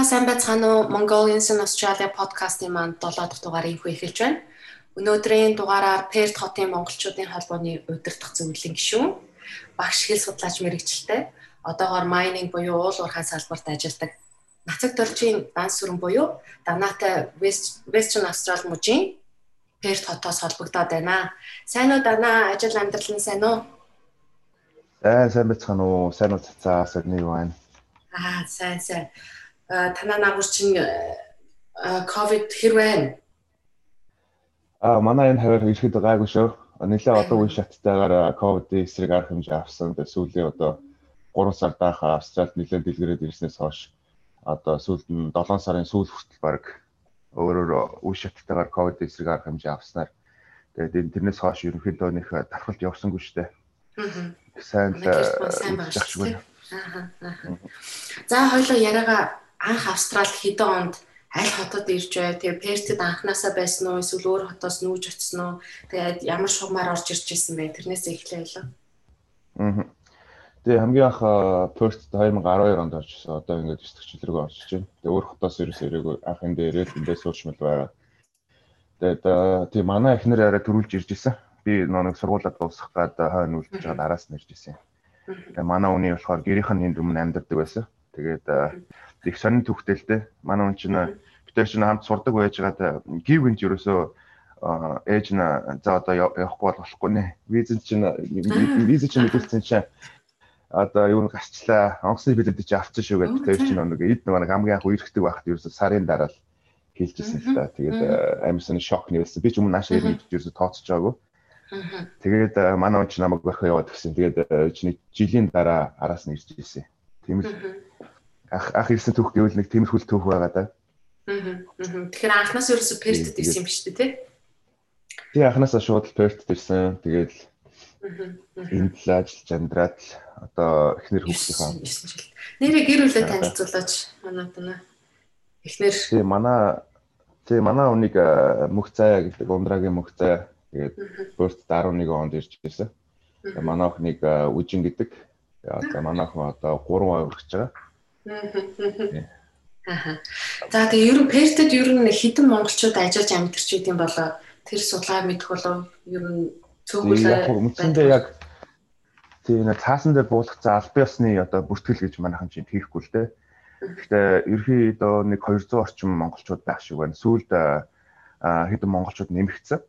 Та сайн байцгаана уу? Mongolians in Australia подкастын маань 7 дахь дугаарыг хөө эхэлж байна. Өнөөдрийн дугаараар Перт хотын монголчуудын холбооны удирдах зөвлөлийн гишүүн багш хэл судлаач мэрэгчлээ. Одоогоор майнинг буюу уул уурхай салбарт ажилладаг Нацаг доржийн данс сүрэн буюу Данатай Western Australia мужийн Перт хотоос холбогдоод байна. Сайн уу Дана? Ажил амьдрал нь сайн уу? Сайн сайн байцгаана уу? Сайн уу цацаа сайн юу байна? Аа сайн сайн. Танаа наагур чинь ковид хэр байна? Аа манай энэ хавар ирэхэд гайгүй шүү. Нэлээ одоо үе шаттайгаар ковидын эсрэг арга хэмжээ авсан. Тэгээ сүүлийн одоо 3 сар даах Австралид нэлээд дэлгэрээд ирснээс хойш одоо сүүлд нь 7 сарын сүүл хүртэл баг өөрөөр үе шаттайгаар ковидын эсрэг арга хэмжээ авснаар тэгээд тэрнээс хойш ерөнхийдөө нөх дархалт явсангүй шүү дээ. Аа. Сайн л. За хоёлоо яриага анх Австралид хэдэн онд аль хотод ирж бай. Тэгээ Пертэд анханасаа байсан уу? Эсвэл өөр хотоос нүүж очсон уу? Тэгээд ямар шугамар орж ирж исэн бэ? Тэрнээс эхлэе ялаа. Аа. Тэгээ хамгийн анх Perth 2012 онд орчихсон. Одоо ингээд 9 дэх жил рүү орчиж байна. Тэгээ өөр хотоос ерөөс ирээгүй анх эндээ ирээд эндээ суучмал байгаа. Тэгээд тийм манай эхнэр арай төрүүлж ирж исэн. Би нэг сургуулаад дуусгах гад хойно үлдэж байгаа араас нь ирж исэн. Тэгээ манай үний болохоор гэрийнх нь энд өмнө амьдардаг байсан. Тэгээд их сонин дээ. Манай хүн чинь битэр чинь хамт сурдаг байж байгаад гів гинж ерөөсөө ээж нь за одоо явахгүй болохгүй нэ. Виз чинь виз чинь мэдүүлсэн чинь одоо юу нэг гарчлаа. Онгоцны билет чи авчихсан шүү гэдэг тэр чинь нэг эд нэг хамгийн анх үерхдэг байхад ерөөсөө сарын дараа л хэлжсэн л та. Тэгээд амьсан шок нэрсэн. Би ч өмнө наашаа ирнэ гэж ерөөсөө тооцож байгаагүй. Тэгээд манай хүн ч намайг орхио яваад гисэн. Тэгээд чиний жилийн дараа араас нь ирж ирсэн. Тийм л ах ах ирсэн түүх гэвэл нэг тиймэрхүүл түүх байгаа да. Тэгэхээр анхнаас ерөөсө пертэд ирсэн юм биш үү те? Тий анхнаасаа шууд пертэд ирсэн. Тэгээд энд л ажиллаж амьдраад одоо эхнэр хүүхдийнхаа нэрээ гэр бүлээ танилцуулаач манай тана. Эхнэр Тий манай тий манай үнийг мөх заяа гэдэг ундрагийн мөх заяа тэгээд пертэд 11 онд ирж ирсэн. Манай охиныг үжин гэдэг. Одоо манай охин одоо 3 ой өргөж байгаа. Аа. За тэгээ ер нь Пертэд ер нь хэдэн монголчууд ажиллаж амьдарч идэм болоо тэр судалгаа мэдэх болов ер нь цөөхөлөө үндсэндээ яг тийм цаасан дээр буулгацсан аль биесны одоо бүртгэл гэж манайхан чинь хийхгүй л дээ. Гэхдээ ерөнхийдөө нэг 200 орчим монголчууд байх шиг байна. Сүүлд хэдэн монголчууд нэмэгдсэн.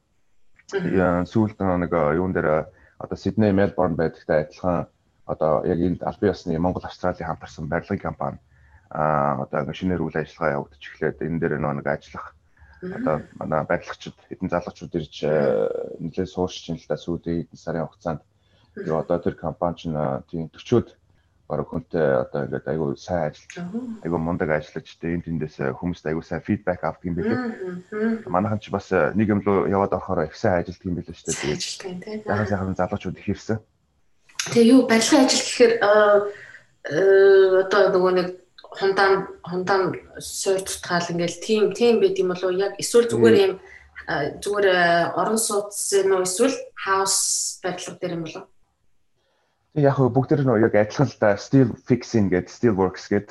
Сүүлд нэг юун дээр одоо Сидней, Мельбурн байдагтай адилхан одоо яг энд албан ёсны Монгол Австралийн хамтарсан барилгын компани а одоо ингээ шинээр үйл ажиллагаа явагдаж эхлээд энэ дээр нэг ажиллах одоо манай барилгачид хэдэн залуучууд ирж нэлээд суурч чинь л да сүүдийн хэдэн сарын хугацаанд тэгээ одоо тэр компани чинь тийм 40-од бараг хүнтэй одоо ингээд айгүй сайн ажиллаж айгүй мундаг ажиллаж тэгээ энэ тэндээс хүмүүст айгүй сайн фидбек авдаг юм билээ. Манайхан ч бас нэг юм руу яваад орохоор их сайн ажилтдаг юм билээ шүү дээ. Тэгээд сайхан сайхан залуучууд их ирсэн. Тэгээ юу барилгын ажил гэхээр одоо нөгөө нэг хундаан хундаан суур тутгаал ингээл тийм тийм байд юм болоо яг эсвэл зүгээр юм зүгээр орон сууц юм уу эсвэл хаус барилга дээр юм болоо Тэг яг бүгд тэр нөө яг адилхан л да steel fixing гэдэг steel works гэдэг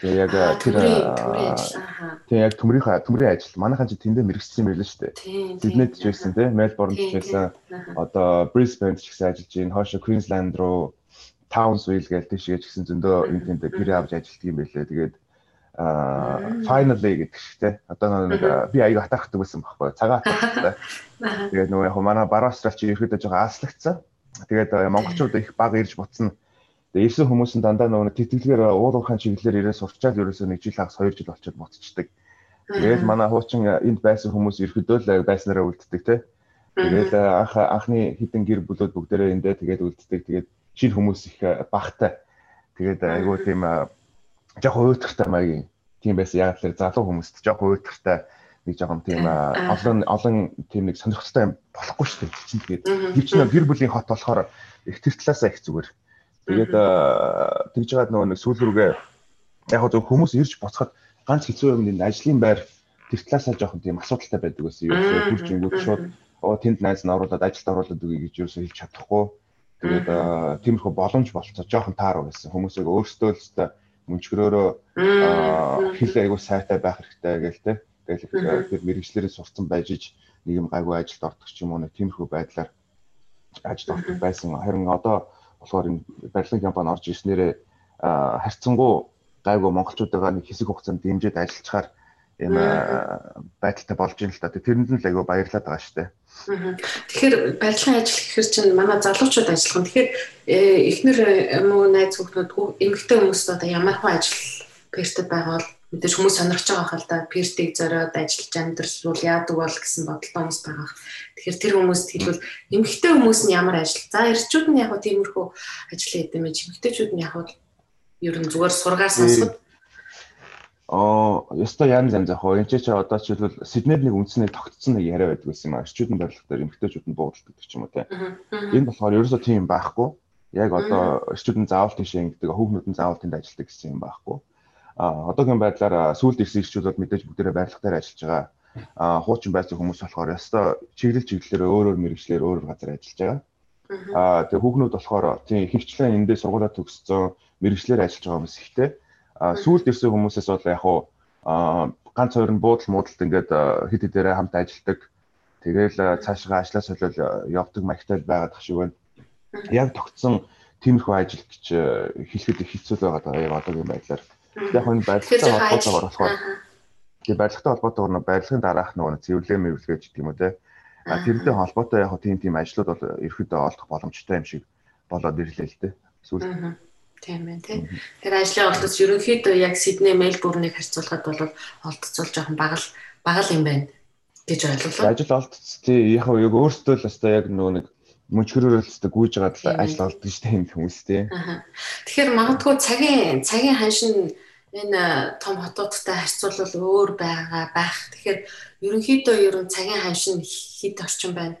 тэг яг тэр тэг яг төмрийнхаа төмрийн ажил манайхан ч тэндээ мэрэгчсэн шүү дээ. Сиднейд ч байсан тий Мельбурнд ч байсан одоо Brisbane ч гэсэн ажиллаж байна. Хоошо Queensland руу Townsville гэж тийшээ ч гэсэн зөндөө энэ тэнд гэрээ авч ажилладаг юм байлээ. Тэгээд аа finally гэдэг чигтэй. Одоо нэг би аяг атаахдаг байсан байхгүй атаахтай. Тэгээд нөгөө яг манай бараа австралч ерөөдөө жоохон ааслагдсан. Тэгээд монголчууд их баг ирж буцсан. Тэгээ ирсэн хүмүүс нь дандаа нөгөө тэтгэлгээр уулуурхайн чиглэлээр ирээ сурчаад ерөөсөө нэг жил хагас 2 жил болчиход буцчихдаг. Тэгээд манай хуучин энд байсан хүмүүс ерөөдөө л байснараа үлддэг те. Тэгээд анх анхны хідэн гэр бүлүүд бүгдээрээ эндээ тэгээд үлддэг. Тэгээд шинэ хүмүүс их багтай. Тэгээд айгуу тийм жоохон уйтгартай маягийн тийм байсан. Яг л залуу хүмүүст жоохон уйтгартай нэг жоохон тийм олон олон тийм нэг сонирхолтой болохгүй шүү дээ. Тэгээд гэр чинь гэр бүлийн хот болохоор их тэр талаасаа их зүгээр. Тэгээд тэгж жагаад нөгөө нэг сүүл рүүгээ яг зөв хүмүүс ирж буцахад ганц хэцүү юм энэ ажлын байр тэр талаасаа жоохон тийм асуудалтай байдаг. Юу гэхээр хурж ингүүд шууд оо тэнд найз нь оруулаад ажилд оруулаад үгүй гэж юусоо хэлж чадахгүй. Тэгээд тиймэрхүү боломж болцоо жоохон тааруу байсан. Хүмүүсийг өөрсдөө л мөнчгөрөөрөө хэл айгуу сайтай байх хэрэгтэй гэл те. Тэгэл тэр мэрэгчлэрээ сурцсан байж иж нэг юм гайгүй ажилд ордог ч юм уу нэг тиймэрхүү байдлаар ажилд ордог байсан. Харин одоо болохоор энэ барилгын компани орж ирснээрээ харьцангуй гайгүй монголчуудаа нэг хэсэг хугацаанд дэмжиж ажиллачаар юм байдалтай болж ийн л та. Тэрэнд нь л айгүй баярлаад байгаа шүү дээ. Тэгэхээр барилгын ажил гэхэр чинь манай залуучууд ажиллах. Тэгэхээр э, эхнэр юм уу найз хүүхдүүд эмэгтэй хүмүүст одоо ямар хөө ажил пертэд байгаа бол мэдээж хүмүүс сонирхож байгаа хэл да пертийг зориод ажиллаж амьдрал яадаг бол гэсэн бодолтой хүмүүс байгаа. Тэгэхээр тэр хүмүүст хэлбэл эмэгтэй хүмүүс нь ямар ажил. За эрчүүд нь яг тиймэрхүү ажил хийдэг юм. Эмэгтэйчүүд нь яг ер нь зүгээр сургаар сонсоход оо ёстой янз янз яг энэ ч одоо ч хэлбэл Сиднейд нэг үндснээ тогтцсон нэг яриа байдаг байсан юм аа. Эрчүүд нь барилга дээр эмэгтэйчүүд нь буудалд гэдэг ч юм уу те. Энэ болохоор ерөөсөө тийм байхгүй. Яг одоо эрчүүд нь заавал тийш ингэдэг, хүүхнүүд нь заавал тэнд ажилладаг гэсэн юм байхгүй. А одоогийн байдлаар сүүлд ирсэн эрчүүд бол мэдээж бүгдээрээ дээр ажиллаж байгаа. А хуучин байсан хүмүүс болохоор ёстой чиглэл чиглэлээр өөр өөр мэрэгчлэр өөр өөр газар ажиллаж байгаа. А тэгээ хүүхнүүд болохоор тийм хөвчлэн эндээ сургуулаа төгссөн мэрэгчлэр ажиллаж байгаа хүмүүс ихтэй сүүлд ирсэн хүмүүсээс бол яг хуу ганц хоёр нь буудал муудалд ингээд хит хитээрээ хамт ажилладаг. Тэгээл цаашгаа ажлаа солиол явдаг магтаал байгаад тах шиг байна. Яг тогтсон тиймэрхүү ажил гэж хэлэхэд хэцүү байгаад байгаа яг одоогийн байдлаар. Яг энэ барилгатай холбоотойгоор болохоор тэгээ барилгатай холбоотойгоор нь барилгын дараах нөгөө цэвэрлэг мэвэрлэж гэдэг юм уу те. А тэрнтэй холбоотой яг тийм тийм ажлууд бол ерөөдөө олдох боломжтой юм шиг болоод ирлээ л дээ. Сүүлд. Тийм байна тий. Тэр ажлын олдоц ерөнхийдөө яг Сидней, Мельбурнийг харьцуулахад бол олдцол жоохон бага бага юм байна гэж ойлголоо. Ажил олдц тий яг өөртөө л өстой яг нөгөө нэг мөчгөрөөлөлтөд гүйж байгаа л ажил олддог шүү дээ юм хүмүүс тий. Тэгэхээр магадгүй цагийн цагийн ханшин энэ том хотуудтай харьцуулбал өөр байгаа байх. Тэгэхээр ерөнхийдөө ер нь цагийн ханшин хэд орчим байна.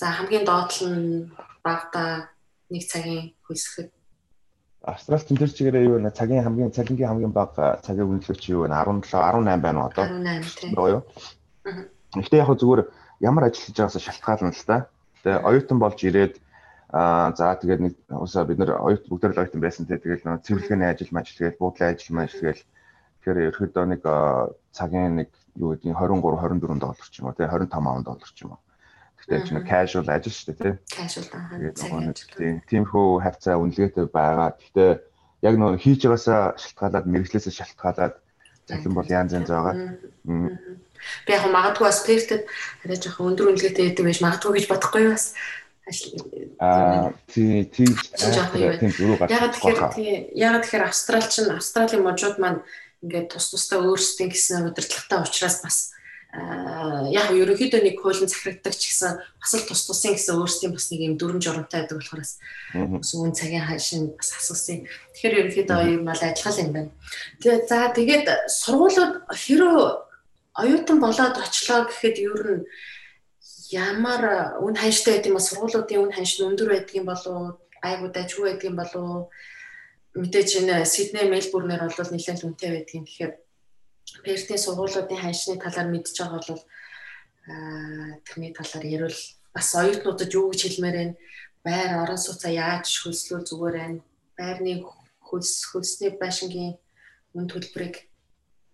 За хамгийн доотлол нь багада нэг цагийн хөлсөхөд Австралид тэн дээр чигээрээ юу вэ? Цагийн хамгийн цалингийн хамгийн бага цагийн үнэлгээч юу вэ? 17 18 байна уу одоо? 18 тийм. Гоё юу? Гэхдээ яг зүгээр ямар ажил хийж байгаасаа шалтгаална л да. Тэгээ оюутан болж ирээд аа за тэгээд нэг усаа бид нэр оюут бүгд л оюутан байсан те тэгээд нэг цэвэрлэгээний ажил маж тэгээд буудлын ажил маж тэгээд тэгэхээр ерөөдөө нэг цагийн нэг юу гэдгийг 23 24 доллар ч юм уу те 25 доллар ч юм уу Гэхдээ чинь casual ажил шүү дээ тий. Casual аа. Тиймхүү хавцаа үнэлгээтэй байгаа. Гэхдээ яг нөө хийж байгаасаа шалтгаалаад мэрэгчлээсээ шалтгаалаад цалин бол янз янз байгаа. Би яг магадгүй бас спиртэд арай жоохон өндөр үнэлгээтэй байдаг байж магадгүй гэж бодохгүй бас Аа тий тий тийм зураг гарч. Яг тэгэхээр тий яг тэгэхээр австралч нь австралийн можууд маань ингээд тус тустай өөрсдийн гэсэн удирдлагатай учраас бас яг ерөнхийдөө нэг хуулийн захирагддаг ч гэсэн бас л тус тусын гэсэн өөрсдийн бас нэг юм дүрм журамтай байдаг болохоор бас үн цагийн хашин бас асуусан. Тэгэхээр ерөнхийдөө юм бол адилхан юм байна. Тэгээ за тэгээд сургуулиуд хэрөө оюутан болоод очлоо гэхэд ер нь ямар үн ханштай байд юм ба сургуулиудын үн ханш нь өндөр байдаг юм болов айгуу дажгүй байдаг юм болов мэдээж энэ Сидней Мельбурнээр бол нэлээд үнэтэй байдаг юм тэгэхээр Пертийн сургуулиудын ханшны талаар мэдж байгаа бол тэрний талаар ярил. Бас оюутнуудад юу гэж хэлмээр байна. Байр орон сууцаа яаж хөлслүүл зүгээр байна. Байрны хөлс хөлсний байшингийн үн төлбөрийг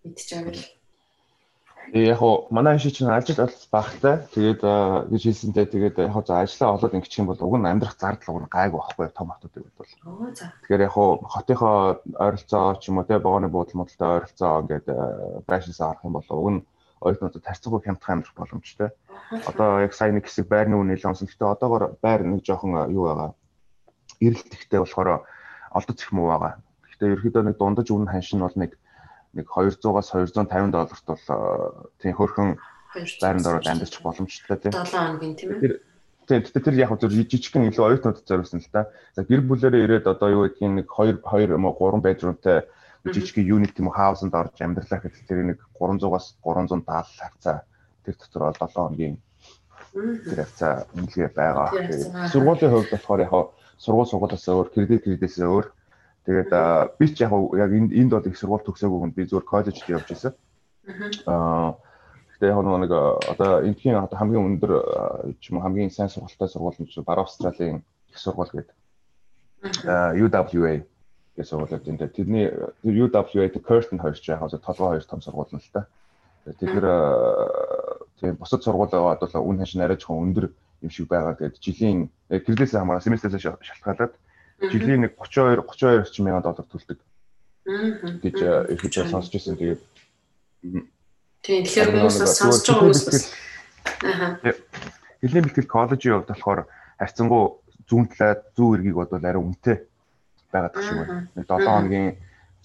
мэдчихэвэл яг хоо манай шиг чинь ажил бол багтай. Тэгээд гэж хэлсэнтэй тэгээд яг хоо за ажиллаа олоод ингэчих юм бол уг нь амьдрах зардал уг нь гайг байхгүй том хотууд гэвэл бол. Тэгэхээр яг хоо хотынхоо ойролцоо ч юм уу те богоны буудал модалтай ойролцоо ингээд байшинсаа харах юм бол уг нь оюутнуудад харьцангуй хямдхан амьдрах боломжтой. Одоо яг сайн нэг хэсэг байрны үн нэлээд онсон. Гэтэ одоогор байр нэг жоохон юу байгаа. Ирэлт ихтэй болохоор олдоц их муу байгаа. Гэтэ ерөөдөө нэг дундаж үн ханшин бол нэг нэг 200-аас 250 долларт бол э, тийм хөрхөн байранд ороод амьдарч боломжтой тийм. 7 хоногийн тийм ээ. Тэгэхээр тэр яг зөв жижигхэн илүү оюутнууд зориулсан л та. За гэр бүлээрээ ирээд одоо юу гэдгийг нэг 2 2 юм уу 3 bedroomтай жижигхэн unit юм уу хаусанд орж амьдралаа гэхэд тэр нэг 300-аас 370 хавцаа. Тэр дотор бол 7 хоногийн тэр хавцаа үнэлгээ байгаа. Сургуулийн хувьд болохоор яг сургууль сургуулиас өөр кредит кредитээс өөр Тэгээд би ч яг яг энд энд бол их сургууль төгсөөгүй хүн би зүгээр коллежд явж байсан. Аа гэхдээ яг нэг одоо эндхийн одоо хамгийн өндөр ч юм уу хамгийн сайн сургуультай сургууль нь баруун Австралийн их сургууль гэдэг. Аа UWA. гэж сургуулиуд энэ тэрний UWA Curtin хоёр ч яг толгой хоёр том сургууль нь л та. Тэд нэр тийм бусад сургуулиудад бол үн хашин арай жоохон өндөр юм шиг байгаа. Тэгээд жилийн гэрлээс хамаараа семестрээс шалтгаалаад жилийн нэг 32 32 орчим мянган доллар төлдөг. гэж ихэд сонсч ирсэн. Тэгээд Тийм тэгэхээр хүмүүс сонсож байгаа хүмүүс аа Хэлний бэлтгэл коллежийн хувьд болохоор харьцангуй зүүн талаа зүүн эргийг бодвол арай үнэтэй байгаад тах шиг байна. Нэг 7 хоногийн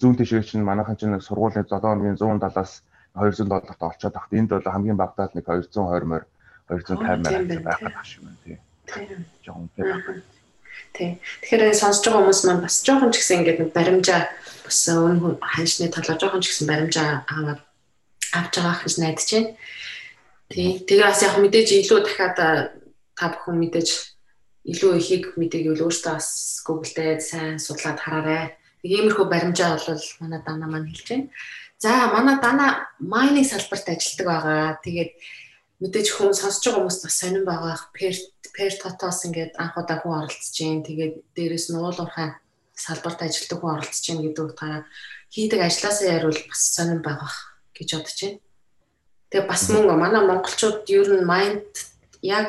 зүүн тишээ чинь манайхан чинь нэг сургуулийн 7 хоногийн 170-аас 200 долларт олцоод тахт. Энд бол хамгийн багтаад нэг 220 морь 250 морь байгаад тах шиг байна тий. Жохон үнэтэй байна. Тий. Тэгэхээр сонсож байгаа хүмүүс маань бас жоохон ч гэсэн ингээд нэг баримжаа бас өн ханшны талаар жоохон ч гэсэн баримжаа аваад авч байгаа гэж найдаж байна. Тий. Тэгээ бас яг мэдээж илүү дахиад та бүхэн мэдээж илүү ихийг мэдээгүй өөртөө бас Google дээр сайн судлаад хараарай. Иймэрхүү баримжаа бол манай дана маань хэлж байна. За манай дана майнинг салбарт ажилладаг байгаа. Тэгээд мэдээж хүмүүс сонсож байгаа хүмүүс бас сонирн байгаа. Пер пер тотос ингээд анх удаа хүн оролцож जैन. Тэгээд дээрэс нь уулуурхай салбарт ажилладаг хүн оролцож जैन гэдэг утгаараа хийдэг ажлаасаа яривал бас сонирн байгаа гэж бодож байна. Тэгээ бас мөн манай монголчууд ер нь майнд яг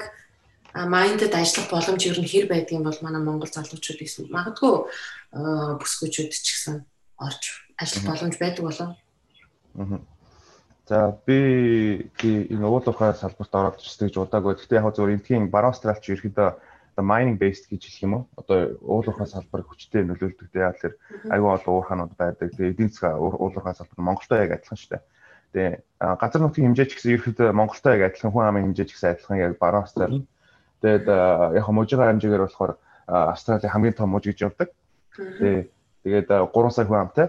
майндд ажиллах боломж ер нь хэр байдгийг бол манай монгол залуучууд гэсэн. Магадгүй бүсгүүчүүд ч гэсэн орж ажиллах боломж байдаг болов. Аа За би энэ уулуурхай салбарт ороод ирсэн гэж удаагүй. Гэхдээ яг зөвөр энтхийн баруун австралч ерөөдөө одоо mining based гэж хэлэх юм уу? Одоо уулуурхай салбар хүчтэй нөлөөлдөг. Яг л аюу олон уурхаанууд байдаг. Тэгээ эдийн засгийн уулуурхай салбар Монголтой яг адилхан шүү дээ. Тэгээ газар нутгийн хэмжээ ч гэсэн ерөөдөө Монголтой яг адилхан хүн амын хэмжээ ч гэсэн адилхан яг баруун австрал. Тэгээд яг мужийн хэмжээгээр болохоор Австралийн хамгийн том муж гэж явдаг. Тэгээ тэгээд 3 сая хүн амтай.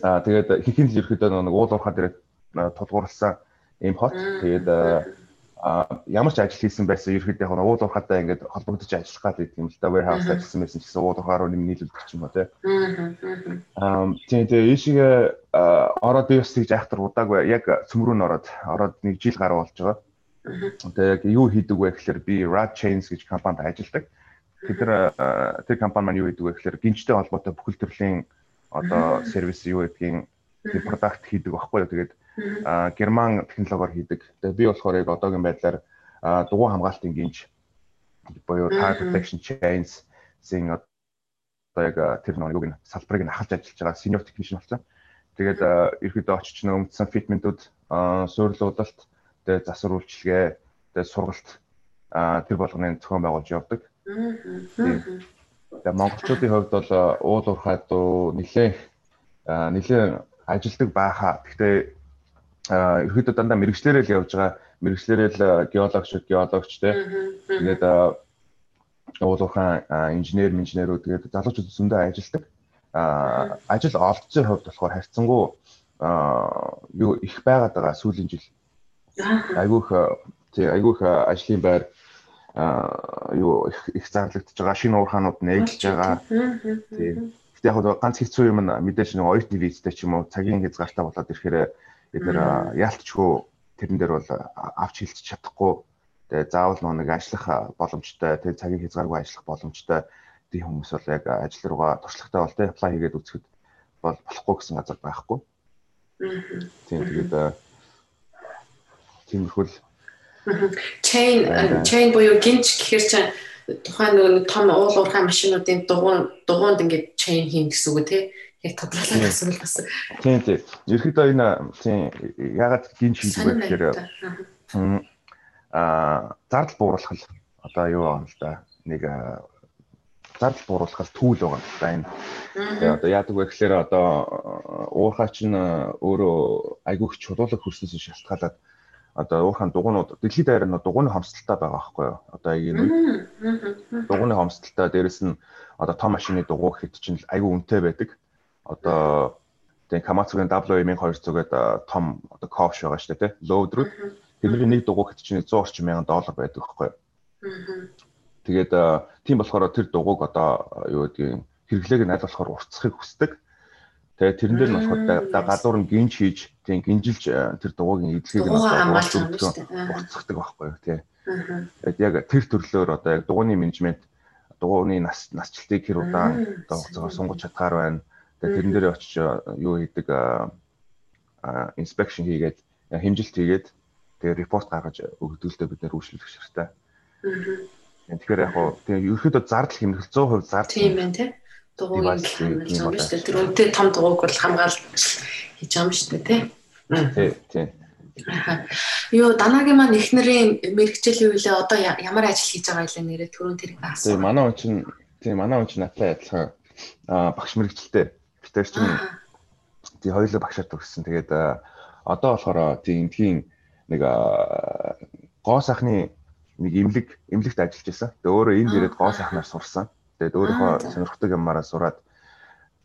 Аа тэгээд хихэн л ерөөдөө нэг уулуурхай дээр тулгуурласан ийм хот. Тэгээд ямар ч ажил хийсэн байсан ерөөхдөө яг уул уурхатай ингээд холбогдож ажиллах гэдэг юм л да warehouse ажилласан байсан ч гэсэн уул уурхаа руу нийлүүлдэг ч юм уу тий. Аа тийм тийм ийшээ ороод бас тэгж айхтар удаагүй яг цөмрөө нь ороод ороод нэг жил гаруй болж байгаа. Тэгээ яг юу хийдэг вэ гэхээр би Rad Chains гэж компанид ажилладаг. Тэд нар тэр компани маань юу хийдэг вэ гэхээр гинжтэй холбоотой бүхэл төрлийн одоо сервис юу гэдгийг продакт хийдэг багхгүй юу. Тэгээд а герман технологиор хийдэг. Тэгээ би болохоор яг одоогийн байдлаар дугуй хамгаалтын гинж буюу tire protection chains зин одоо яг тэр нэг үг нь салбарыг нь ахалж ажиллаж байгаа senior technician болсон. Тэгээд ерөөдөө очиж нэг өмдсөн фитментүүд суйрлуудалт тэгээ засвар үйлчилгээ тэгээ сургалт тэр болгоны зохион байгуулж явдаг. Тэгээ монголчуудын хувьд бол уул уурхай дуу нэлээ нэлээ ажилдаг байхаа. Гэхдээ ерөөдөө дандаа мэрэгчлэрэл явж байгаа. Мэрэгчлэрэл геологч геологч те. Тэгээд уулуухан инженер инженерүүд. Тэгээд залуучууд зөндөө ажилдаг. Ажил олдсон хувьд болохоор харьцангуй юу их байгаад байгаа сүүлийн жил. Айгүйх тий айгүйх ажлын байр юу их зарлагдж байгаа. Шинэ уурхаанууд нээглэж байгаа. Тий. Гэтэ яг ганц хэцүү юм нь мэдээж нэг оюутны визтэй ч юм уу цагийн хязгаартай болоод ирэхээр бид нэр яалтчгүй тэрэн дээр бол авч хилч чадахгүй. Тэгээ заавал нэг ажиллах боломжтой тэгээ цагийн хязгааргүй ажиллах боломжтой. Тийм хүмүүс бол яг ажил руугаа туршлагатай бол тэ apply хийгээд үзэхэд бол болохгүй гэсэн газар байхгүй. Тийм тэгээд тиймэрхүү л chain chain буюу гинч гэхэр чинь тухайн нэг том уул уурхай машинуудын дугуун дугуунд ингээд chain хийн гэсэн үг тий яг тодруулаад асуул бас. Тийм тийм. Ерхэдөө энэ тийм ягаад гин шийдэх вэ гэхээр аа зардал бууруулах л одоо юу байгаа юм л да. Нэг зардал бууруулах л түүл байгаа юм да энэ. Тэгээ одоо яадаг вэ гэхээр одоо уурхай чинь өөрөө айгүйх чулуулаг хөрснөөс шалтгаалаад одоо уурхайн дугуйнууд дэлхийд даяар нь дугуйны хомсдолтой байгаа байхгүй юу? Одоо энэ үед дугуйны хомсдолтой дээрэс нь одоо том машины дугуй хэд чинь айгүй үнэтэй байдаг одоо тэгээ Камацугийн W1200 гэдэг том одоо кофш байгаа шүү дээ тий. Лоудрууд тэдний нэг дугуй хэд чинь 100 орчим мянган доллар байдаг байхгүй юу? Тэгээд тийм болохоор тэр дугуйг одоо юу гэдгийг хэрэглээг нь аль болохоор уртсахыг хүсдэг. Тэгээ тэрэн дээр нь болохоор гадуур нь гинж хийж тийм гинжилж тэр дугуйгийн эдлэгийг нь уртсахдаг байхгүй юу тий. Тэгээд яг тэр төрлөөр одоо яг дугуйны менежмент дугууны нас насжилтыг хэр удаан одоо хугацаагаар сунгаж чадхаар байна. Тэгээ тэрэн дээр очиж юу хийдэг inspection хийгээд хэмжилт хийгээд тэгээ репорт гаргаж өгдөлтөө бид нэр үйлчлэх шаартай. Тэгэхээр яг хоо тэгээ ерөөхдөө зардал хэмнэл 100% зардал. Тийм байна тий. Дугуйг хэмнэл юм шүү дээ. Тэр үнэтэй том дугуйг бол хамгаалж хийж байгаа юм шүү дээ тий. Тий, тий. Юу данагийн маань их нарын мэрэгчл юу вэ? Одоо ямар ажил хийж байгаа юм нэрээ түрүүн тэрийг асуу. Тий, манай хүн чинь тий, манай хүн чинь надтай адилхан аа багш мэрэгчлээ. Гэтэ чинь тий хоёулаа багшаар төгссөн. Тэгээд одоо болохоор тий эндхийн нэг гоо сайхны нэг имлэг имлэгт ажиллаж байсан. Тэгээд өөрөө энд ирээд гоо сайхнаар сурсан. Тэгээд өөрийнхөө сонирхдаг юмараа сураад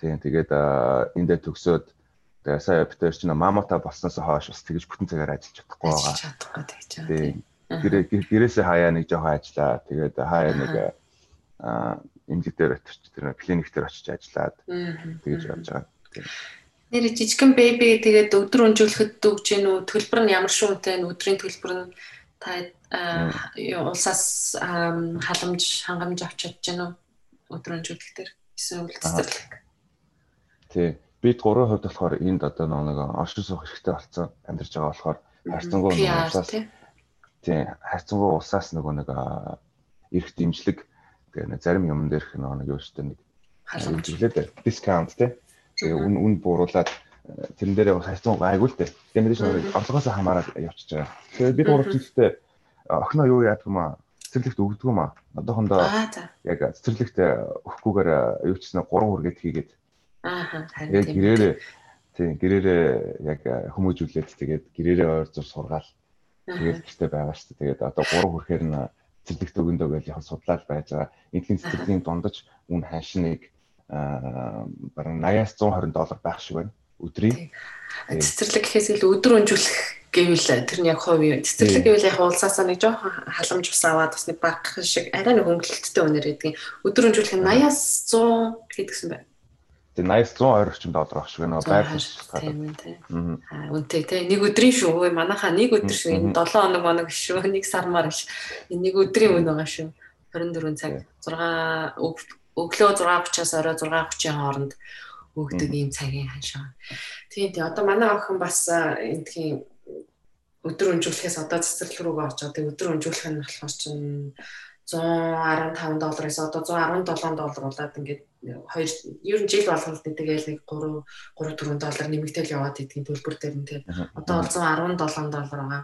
тий тэгээд эндээ төгсөөд Тэгээ сая битэр чинь мамата болсноос хойш бас тэгж бүтэн цагаар ажиллаж чадахгүй байгаа. Чадахгүй тэгж байгаа. Гэрээ гэрээсээ хаяа нэг жоохон ажиллаа. Тэгээд хаяа нэг аа эмнэлэг дээр очиж тэр клиник дээр очиж ажиллаад тэгж явж байгаа. Нэр жижигэн беби тэгээд өдөр өнжүүлэхэд дүүж гин үү? Төлбөр нь ямар шуунтай нь? Өдрийн төлбөр нь та улсаас халамж хангамж авч чадж гин үү? Өдөр өнжүүлэх дээр эсвэл цэцэрлэг. Тий. Бид гурван хувьд болохоор энд одоо нэг оршин суух хэрэгтэй болсон амьдарч байгаа болохоор харьцангуй улсаас тийм харьцангуй улсаас нөгөө нэг эрх дэмжлэг тэгээ зарим юм дээрх нэг юу штэ нэг хэмжлээд дискаунт тий тэгээ үн үн бууруулад тэрэн дээрээ бас хайцсан гайгүй л дээ. Тэгээ мэдээж нэг орлогоос хамаарал явчихж байгаа. Тэгээ бид гурав ч гэхдээ охиноо юу яадаг юм аа цэцэрлэгт өгдөг юм аа. Одоохондоо яг цэцэрлэгт өгөхгүйгээр юу ч гэсэн 3 хүргээд хийгээд Аа харин тийм. Гэрээрээ тийм гэрээрээ яг хүмүүжүүлээд тэгээд гэрээрээ ойр зур сургаал. Тэгээд гэртээ байгаа шүү дээ. Тэгээд одоо 3 хүрэхээр нь цэцэрлэгт өгөндөө гэж яг судлаад байж байгаа. Эндхийн цэцэрлэгийн дундаж үн ханшныг бараг 80-аас 120 доллар байх шиг байна. Өдрийн. Цэцэрлэг гэхээс илүү өдөр өнжүүлэх гэвэл тэр нь яг хувь юу. Цэцэрлэг гэвэл яг улсаасаа нэг жоохон халамж ус аваад бас нэг баг шиг арай нэг хөнгөлөлттэй өнөр гэдэг. Өдөр өнжүүлэх нь 80-аас 100 гэдгсэн байна. Тэгээ 80 100 орчим доллар авах шиг байна. Байр шалтгаалаад. Тийм тийм. Аа үнтэй тий. Нэг өдрийн шүү. Манайхаа нэг өдөр шүү. Энэ 7 хоног моног шүү. Нэг сармаар биш. Энэ нэг өдрийн үн байгаа шүү. 24 цаг 6 өглөө 6:30-аас орой 6:30-ийн хооронд өгдөг ийм цагийн ханшаа. Тийм тий. Одоо манай охин бас эндхийн өдөр өнжүүлэхээс одоо цэцэрлэг рүүгээ очоод тэг өдөр өнжүүлэх нь болохоор чинь 115 доллараас одоо 117 доллар болоод ингээд хоёр ер нь жил болгоно тэгээл нэг 3 3 4 доллар нэмэгдээл яваад идэх төлбөр дээр нь тэгээд одоо бол 117 доллар байгаа.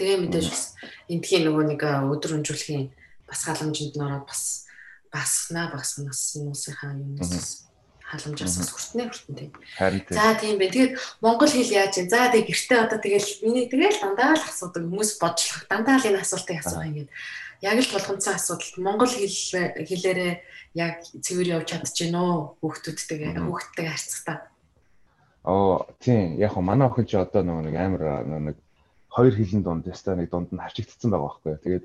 Тэгээ мэдээж бас эндхийн нөгөө нэг өдөр өнжүүлэхийн бас халамжинд ороод бас басна багснаас хүмүүсийнхаа юмнаас халамжаас бас хүртнэ хүртэн тийм. За тийм бэ. Тэгээд монгол хэл яаж юм? За тэгээд гэртээ одоо тэгэл миний тэгэл дандаа л асуудаг хүмүүс бодлох. Дандаа л энэ асуултыг асуух юм гээд яг л болгонцсон асуудал монгол хэл хэлээрээ яг цэвэр явж чадчихэв нөө хүүхдүүдтэйгээ хүүхдтэйгээ харьцахтаа. Оо тийм яг хөө манай охин ч одоо нэг амар нэг хоёр хэлэн дунд ястаа нэг дунд нь хавчигдсан байгаа байхгүй. Тэгээд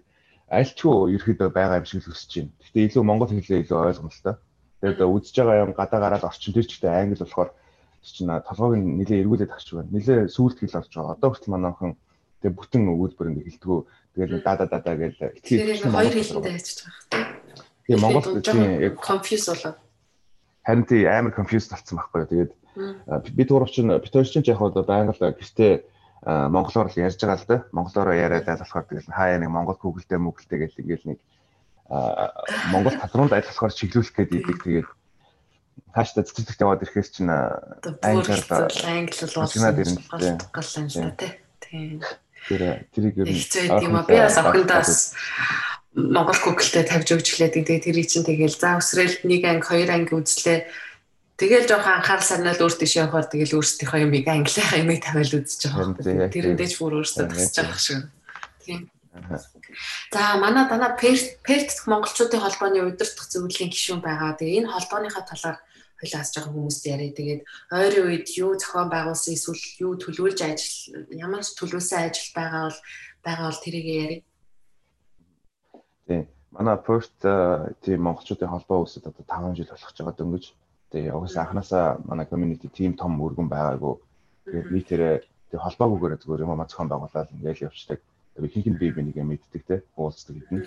альчгүй ерөөдөө байгаа юм шиг л өсөж байна. Гэхдээ илүү монгол хэлээ илүү ойлгомжтой. Тэгээд үдсэж байгаа юм гадаа гараад орчин тэр ч гэдэг англи болохоор чинь толгойг нэлээ эргүүлээд авч байна. Нэлээ сүулт хэл болж байгаа. Одоо хүртэл манай охин тэгээ бүтэн өгүүлбэр ингэ хэлтгүү Тэгэл да да да да гэж итгэл хоёр хэлэндээ яцж байгаа хэрэг. Тийм Монгол тийм яг confuse болоод. Харин тийм амар confuse болсон байхгүй юу. Тэгээд бид гурав чинь бид хоёр чинь яг одоо байнга л гэртээ монголоор л ярьж байгаа л да. Монголоор яриад болохоор тэгэл хаяа нэг монгол Google-тэй мөглтэй гэл ингээл нэг монгол татварууд ажиллахаар чиглүүлэх гээд идэг тэгээд хааштай цэцэрлэгт яваад ирэхээс чинь англиар англи бол болчихнаад ирнэ. Гал юм шиг тийм. Тэр тэрийг ер нь хэцүү юм аа. Би бас охиндоос Монгол Google-тэй тавьж өгч лээд тэгээ тэрийг чинь тэгэл за өсрэлт нэг анги хоёр анги үзлээ. Тэгэл жоохон анхаарал сарнал өөр тийш явахаар тэгэл өөрсдийнхөө юмыг английнхаа юмыг тавиал үзэж байгаа. Тэрэндээ ч бүр өөрсдөө тасч байгаа шиг. Тийм. За манай дана Перт Перт монголчуудын холбооны удирдах зөвлөлийн гишүүн байгаа. Тэгээ энэ холбооныхаа талаар хойлоо асж байгаа хүмүүст яриа. Тэгээд ойрын үед юу зохион байгуулсан эсвэл юу төлөвлөж ажил ямар ч төлөвлөсөн ажил байгаа бол байгаа бол тэрийг яриа. Тийм. Манай first тийм монголчуудын холбоо үүсэт одоо 5 жил болох ч байгаа дөнгөж. Тэгээ угсаа анханасаа манай community team том өргөн байгаагүй. Тэгээд нийтээрээ тэг холбоогүйгээр зүгээр юм аа зохион байгуулаад ингээл явцдаг. Тэгээд хинхэн би би нэг юм мэддэг те уулздаг гэдэг.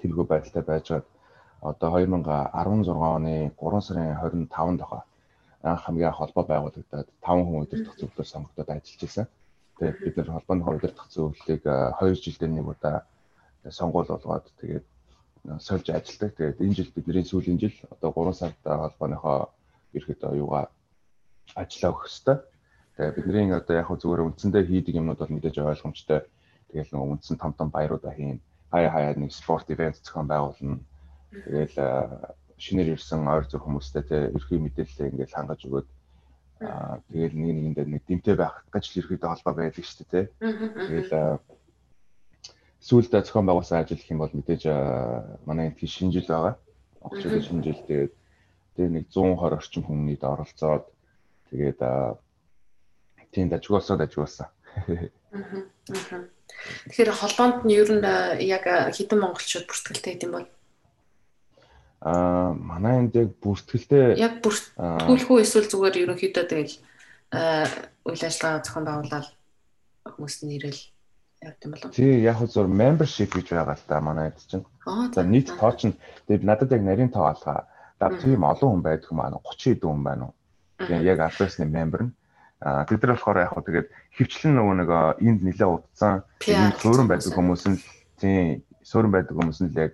Тэргүү байдалтай байж байгаа одоо 2016 оны 3 сарын 25-нд хаа анх хамгийн холбоо байгуулагдаад 5 хүн удирдах зөвлөлөөр сонгогдоод ажиллаж байсан. Тэгээд бид нар холбооны удирдах зөвлөлийг 2 жилдээ нэг удаа сонгуул болгоод тэгээд сольж ажилладаг. Тэгээд энэ жил бидний сүүлийн жил одоо 3 сард холбооныхоо ерөөхдөө юугаа ажиллаа өгөх хэвээр. Тэгээд бидний одоо яг зүгээр үндсэндээ хийдэг юмнууд бол мэдээж ойлгомжтой. Тэгээд нэг үндсэн том том баяруудаа хийн. Хаяа хаяа нэг спорт ивент зохион байгуулна. Тэгэл шинээр ирсэн ойр зүр хүмүүстэй те ерхий мэдээлэл ингээд хангаж өгөөд аа тэгэл нэг нэгэндээ нэг дэмтэй байх гэж л ерхийдээ холбоо байдаг шүү дээ те. Тэгэл сүүлдээ зохион байгуулсан ажил гэх юм бол мэдээж манай энэ шинэ жил байгаа. Монголчуудын шинэ жил тэгээд тэгээ нэг 120 орчим хүмүүст оролцоод тэгээд тийм дажгуулсаад дажгуулсан. Тэгэхээр холбоонд нь ер нь яг хэдэн монголчууд бүртгэлтэй гэдэм бол аа манай энд яг бүртгэлтэй яг бүртгүүлэх үү эсвэл зүгээр ерөнхийдөө тэгэл үйл ажиллагаа зохион байгуулаад хүмүүст нэрэл явд юм болов. Тий, яг зөв membership гэж байгаа л да манай эд чинь. За нийт тоо чинь тэгээд надад яг нарийн тоо алгаа. Да тийм олон хүн байдаг юм аа 30 хэдэн хүн байна уу. Тэгээд яг Alpha-ны member нь а бид нар болохоор яг тэгээд хөвчлэн нөгөө нэг энд нэлээ удсан энд суурин байдаг хүмүүс нь тийм суурин байдаг хүмүүс нь л яг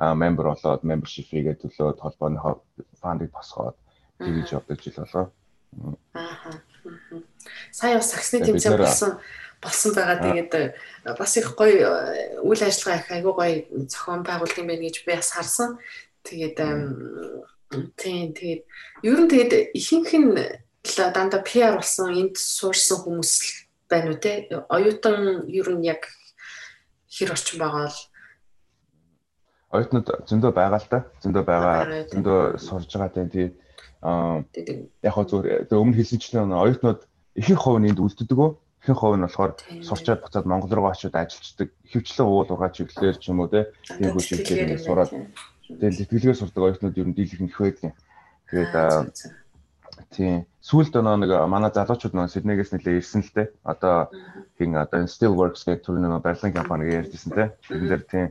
member болоод membership фигээ төлөөд холбооныхоо фандыг босгоод тэгж явдаг жил болоо. Аа. Сая бас саксны тэмцээн болсон болсон байгаа. Тэгээд э, бас их гоё э, үйл ажиллагаа их айгүй гоё зохион байгуулт юм байна гэж би бас харсан. Тэгээд тийм тэгээд ер нь тэгээд ихэнх нь дандаа PR болсон энд суурсан хүмүүс байна уу те? Оюутан ер нь яг хэр орчин байгаа л оюутнууд зөндөө байгаа л та. Зөндөө байгаа. Зөндөө сурж байгаа тийм тийм аа яг хөө зүгээр өмнө хэлсэнчлэн оюутнууд ихэнх хувь нь энд үлддэг үү? ихэнх хувь нь болохоор сурчаад буцаад Монгол руу очиод ажилладаг хөвчлэн уул ургаа чиглэлээр ч юм уу тийм хүү чиглэлээр сураад тэгээд тэтгэлгээр сурдаг оюутнууд ер нь дийлэх их байдаг. Тэгээд тийм сүүлд оноо нэг манай залуучууд нэг Сиднейгээс нэлээ ирсэн л те. Одоо хин одоо Still Works гэх төрлийн барилгын компани ярьжсэн те. Тэрэн дээр тийм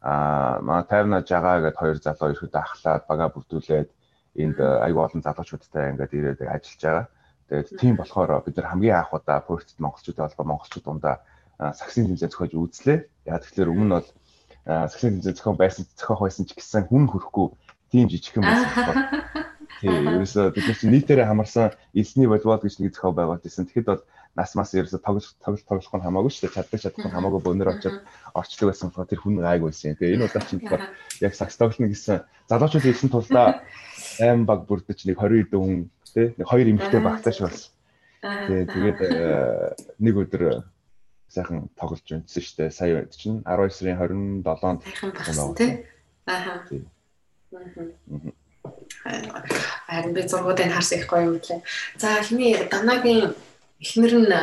аа маа тайвна жагаа гэд хоёр залуу ирэхэд ахлаад бага бүрдүүлээд энд аюу олон залуучуудтай ингээд ирээд ажиллаж байгаа. Тэгээд тийм болохоор бид нар хамгийн анх удаа Perth монголчуудын холбоо монголчууд дундаа саксын тэмцээн зохиож үзлээ. Яг тэгэхээр өмнө нь бол саксын тэмцээн зохион байсан зохиох байсан ч гэсэн хүн хөрөхгүй тийм жижигхэн байсан болохоор тийм ерөөсөө бид нар нийтээрээ хамарсан эзний волейбол гэж нэг зохион байгуулж ирсэн. Тэгэхэд бол нас мас ерөөсөө тоглох тоглох тоглох нь хамаагүй шүү дээ. Чаддаг чадах нь хамаагүй бөөнөр очоод орчдөг байсан болохоор тэр хүн гайг байсан. Тэгээ энэ удаа чинь болохоор яг сакс тоглоно гэсэн залуучууд ирсэн тулдаа 8 баг бүрдэж нэг 20 хэдэн хүн тий нэг хоёр эмэгтэй багтааш болсон. Тий тэгээд э, нэг өдөр э, сайхан тоглож өнцсөн шүү дээ. Сая байд чинь 12 сарын 27-нд байна тий. Аа. Харин би зургуудыг харсан их гоё юм лээ. За хиний данагийн эхнэр нь э,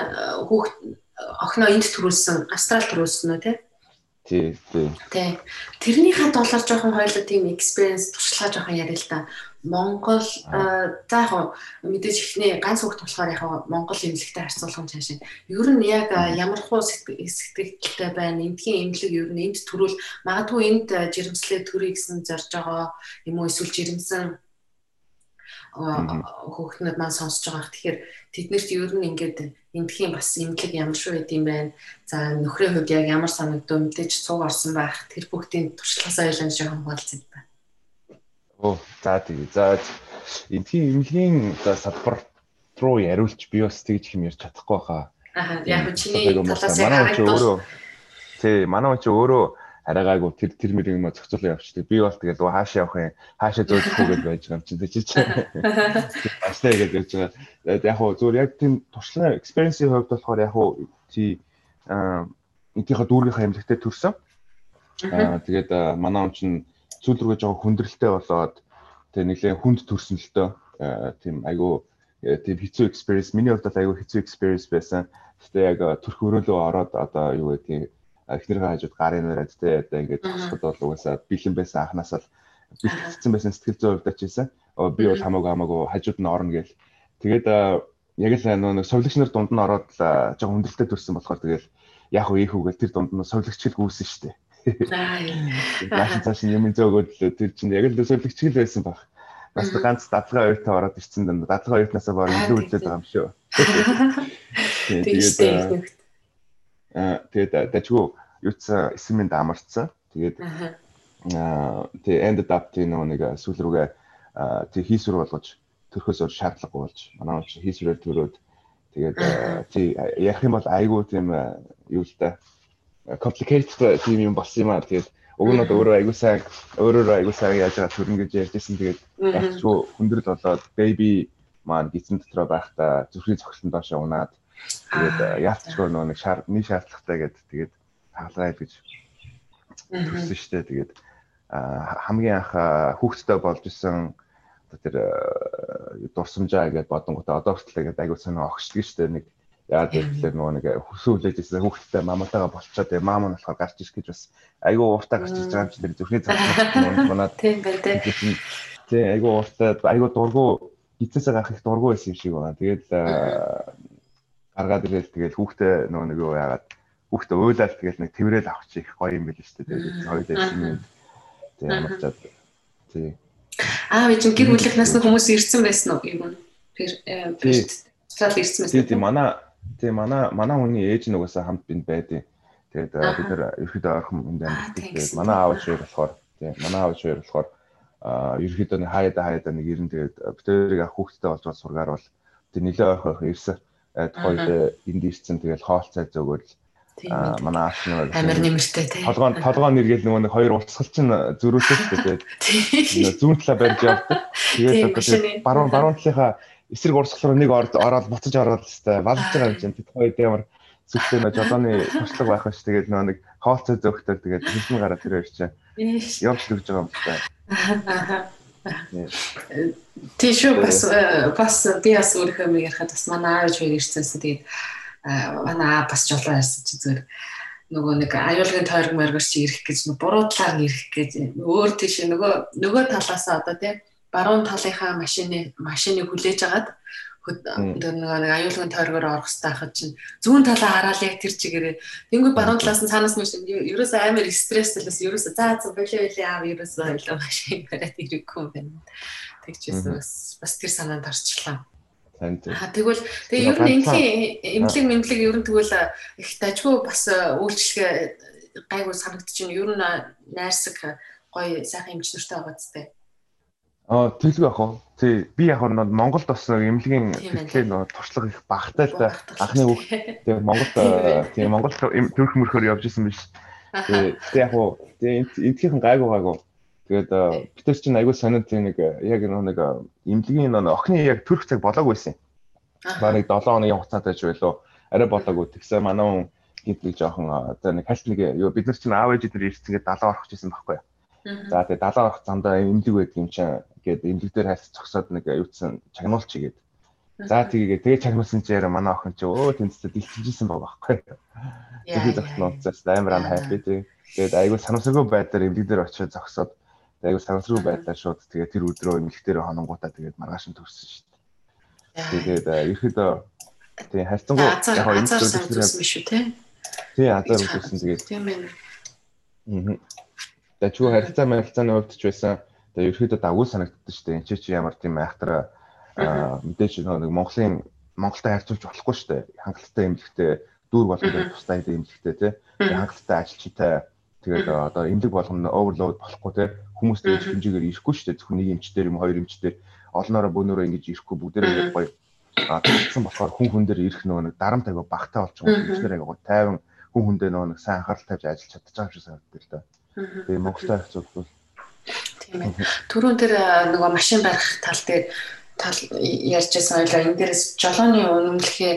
хүүхд охиноо энд төрүүлсэн, австрал төрүүлсэн үү тий? Тий, тий. Тий. Тэрнийхээ долоор жоохон хоёлоо тийм experience туршлага жоохон яриа л да. Монгол за яг мэдээж ихний ганц хүүхд болохоор яг Монгол эмнэлэгтэй харьцуулах нь цаашаа. Ер нь яг ямар хуу сэтгэлтэй байна. Эндхийн эмнэлэг ер нь энд төрүүл магадгүй энд жирэмслээ төрөй гэсэн зорж байгаа юм уу эсвэл жирэмсэн хүүхднүүд маань сонсож байгаа. Тэгэхээр тэднэрт ер нь ингээд эндхийн бас эмнэлэг ямар шүү юм байна. За нөхрийн хувьд яг ямар санагдав мэдээж цуг орсон байх. Тэр бүгдийн туршлагаас ойлон жоохон хуваалцсан байна. Оо за тэгээ. За эндхийн эмнэлгийн одоо салбар руу яриулж би бас тэгж хэм ярьж чадахгүй хаа. Аа яг чиний талаас яг харагдвал Тий, манай чи өөрөө арайгаагүй тэр тэр мөр юм зохицуулаа явчихдаг. Би бол тэгээд хаашаа явах юм, хаашаа зөөлөх үү гэж байж байгаа юм чинь тий чи. Аслаа гэж байж байгаа. Яг хоо зүгээр яг тийм туршлага experience-ийн хувьд болохоор яг хоо тий аа энтийнхээ дүүргийнхаа эмнэлэгтээ төрсөн. Аа тэгээд манай он чинь зүйл рүүгээ жоохон хүндрэлтэй болоод тэгээ нэлээд хүнд төрсөн л дөө. Тийм айгу тийм хэцүү experience миний хувьд айгу хэцүү experience байсан. Гэтэ яг төрх өрөөлөө ороод одоо юу гэдэг эхнэрийн хажууд гарын нэрээд те одоо ингээд тусахд бол угаасаа бэлэн байсан анханасаа л бэлтгэгдсэн байсан сэтгэл зүйн хувьд очижсэн. Би бол хамаагүй хамаагүй хажууд нь орно гээл. Тэгээд яг л нэг совлогч нар дунд нь ороод жоо хүндрэлтэй төрсэн болохоор тэгэл яг уу ийхүүгээл тэр дунд нь совлогч хэл гүйсэн шүү дээ. Нааш цааш юм зөөгөөд л тэр чинь яг л төсөөлөгч л байсан баг. Бас ганц дадлага хоёртоо ороод ирсэн даа. Дадлага хоёртнаас баг илүү үлдээд байгаа юм шүү. Тэгээд тэгээд дажгүй юуцсан эсэмэнд амарцсан. Тэгээд тэгээд ended up тийм нэг сүүл рүүгээ тэг хийсвэр болгож төрхөөс өөр шаардлагагүй болж манай ч хийсвэрээр төрөөд тэгээд тий ярих юм бол айгүй тийм юу л да complicated тийм юм болсон юм аа. Тэгээд уг нь өөрөө айгүй сайн өөрөөр айгүй сайн яаж байгаа төрнө гэж ярьжсэн. Тэгээд ягчгүй хүндрэл болоод baby маань гизэн дотроо байхдаа зүрхний цогцлон доошоо унаад тэгээд яалтчгүй нөө нэг шаар нэг шаардлагатай гэдэг тэгээд хаалгаа гэж төрсөн штэ тэгээд хамгийн анх хүүхдтэй болж исэн тэр э, дурсамжаа гэж бодонготой одоо хүртэл ингээд аягүй сонио шүү дээ. Нэг яа гэвэл нөгөө нэг хөсөөлж ирсэн хүүхдтэй маматайгаа болцоод тэгээ маам нь болохоор гарч ирэх гэж бас аягүй ууртаа гарч ирж байгаа юм чи тэр зүрхний цааш манад тийм бай тээ тий аягүй ууртаа аягүй дургу гизээсээ гарах их дургу байсан юм шиг байна. Тэгээд э, гаргаад ирэл тэгээд хүүхдээ нөгөө нэг юу яагаад хүүхдээ уйлаад тэгээд нэг тэрэл авчих их гоё юм байл шүү дээ тэгээд хоёул байсан юм тэгээд ямар ч тий Аа би чинь гэр бүлийнхнээс хүмүүс ирсэн байсан уу? Нэ? Тэр Австрал ирсэн байсан. Тийм манай тийм манай манай хүний ээж нугасаа хамт бинд байдیں۔ Тэгээд бид нэр ерөөдөө орхон энд амьддаг. Манай аав шиг болохоор тийм манай аав шиг болохоор ерөөдөө хаяада хаяада нэг ирэн тэгээд битэрийг ах хүүхдтэй болж сургаар бол тэр нэлээ ойрхон ирсэн. Тухайд энд ирсэн тэгээд хоол цай зөөгөл Аа манай нэг амир нэмэртэй тий. Толгоон толгоон нэргээл нөгөө нэг хоёр урсгал чинь зөрүүлсэн шүү дээ. Зүүн талаа барьж явдаг. Тэгээд баруун баруун талынхаа эсрэг урсгал руу нэг ороод буцаж ороод хэвээр валж байгаа юм чинь. Хоёр ямар зүгтээ нөө жолооны туршлага байх ш. Тэгээд нөгөө нэг хоолцоо зөөхтэй тэгээд хэлсэн гараад тэр хоёр чинь явж лүгж байгаа юм байна. Тийш бас бас би бас өөрийнхөө мэг ярихад бас манай ааж хоёр ирсэнсэн тэгээд манай бас жолоо ярьсан чи зүгээр. Нөгөө нэг аюулгын тойрог моргоч ирэх гэж буруу талаар ирэх гэж өөр тийш нөгөө нөгөө талаасаа одоо тийм баруун талынхаа машины машиныг хүлээж агаад тэр нөгөө нэг аюулгын тойрогоор орох хэрэгтэй хахад чинь зүүн талаа хараад яг тэр чигээрээ. Тэнгуй баруун талаас нь цаанаас нь ерөөсөө амар стрессэлээс ерөөсөө заа заа болоо болоо аав ерөөсөө ойлоо. Машин бараад ирэхгүй юм байна. Тэгчээсээ бас тэр санаанд орчлаа. Аа тэгвэл тэгээ ер нь энэхийн эмнэлэг мэмлэг ер нь тэгвэл их дажгүй бас үйлчлэгээ гайгүй санагдчих нь ер нь найрсаг гоё сайхан эмчнэртэй байгаа зү. Аа тэглэг ах уу. Тий би яг нь Монголд бас эмнэлгийн хэрэглээ нөө туршлага их багтай л да. Анхны үг тэгээ Монголд тий Монголд төрх мөрхөөр явж исэн биш. Тий яг уу тий энтхийн гайгүй гайгүй Тэгээд битээс чинь аягүй сонинд нэг яг нэг эмнэлгийн нэг охины яг төрөх цаг болоогүй байсан. Бараг 7 хоногийн хугацаатай ч байлоо. Арай болоогүй. Тэгсэн манай хүн гинтлэг жоохон одоо нэг хальт нэг юу бид нар чинь аав ээж дээр ирсэн гээд 70 орох гэсэн байхгүй. За тэгээд 70 орох замдаа эмнэлэг байдаг юм чинь гээд эмнэлэг дээр хальт зогсоод нэг юутсан чагнуулч игээд. За тийгээ тэгээ чагнуулсан чинь манай охин чи өө тэнцээ дэлчижсэн байгаа байхгүй. Тэгээд зогсноо уцаас амар ам хайпи тэгээд айгүй санамсаргүй байдлаар эмнэлэг дээр очиод зогсоод айгу сансруу байдлаар шууд тэгээ тэр өдрөө эмэгтэйрээ хононгуудаа тэгээд маргааш нь төрсөн шүү дээ. Тэгээд ерөөдөө тий хайцангуу яг энэ зүйлс биш үү те. Тий азар үзсэн тэгээд. Тийм ээ. Тэгээд чуу харилцаа мэрилцааны хувьд ч байсан тэгээд ерөөдөө дагуул санагддаг шүү дээ. Энд чи ямар тийм айхтар мэдээж нэг Монголын Монголтой харьцуулж болохгүй шүү дээ. Хангалттай эмнэлэгтэй дүүр болгоод тустай эмнэлэгтэй тий. Хангалттай ажилчтай тэгээд одоо эмнэлэг болгоно оверлоуд болохгүй тий хүмүүс тэгж хэмжээгээр ирэхгүй шүү дээ. Зөвхөн нэг эмчтэр юм хоёр эмчтэр олноороо бөөнөрөө ингэж ирэхгүй бүгдээрээ гоё а тэгсэн болохоор хүн хүн дээр ирэх нөгөө нэг дарамт аяга багтаа болж байгаа эмчнэр аяга тайван хүн хүндээ нөгөө нэг сайн анхаарал тавьж ажиллаж чадчих юм шиг санагддаг л да. Тэгээ Монголтой харьцуулбал тийм ээ. Түрүүн тэр нөгөө машин барих тал дээр тал ярьжсэн ойлоо энэ дээрээс жолооны үнэмлэхээ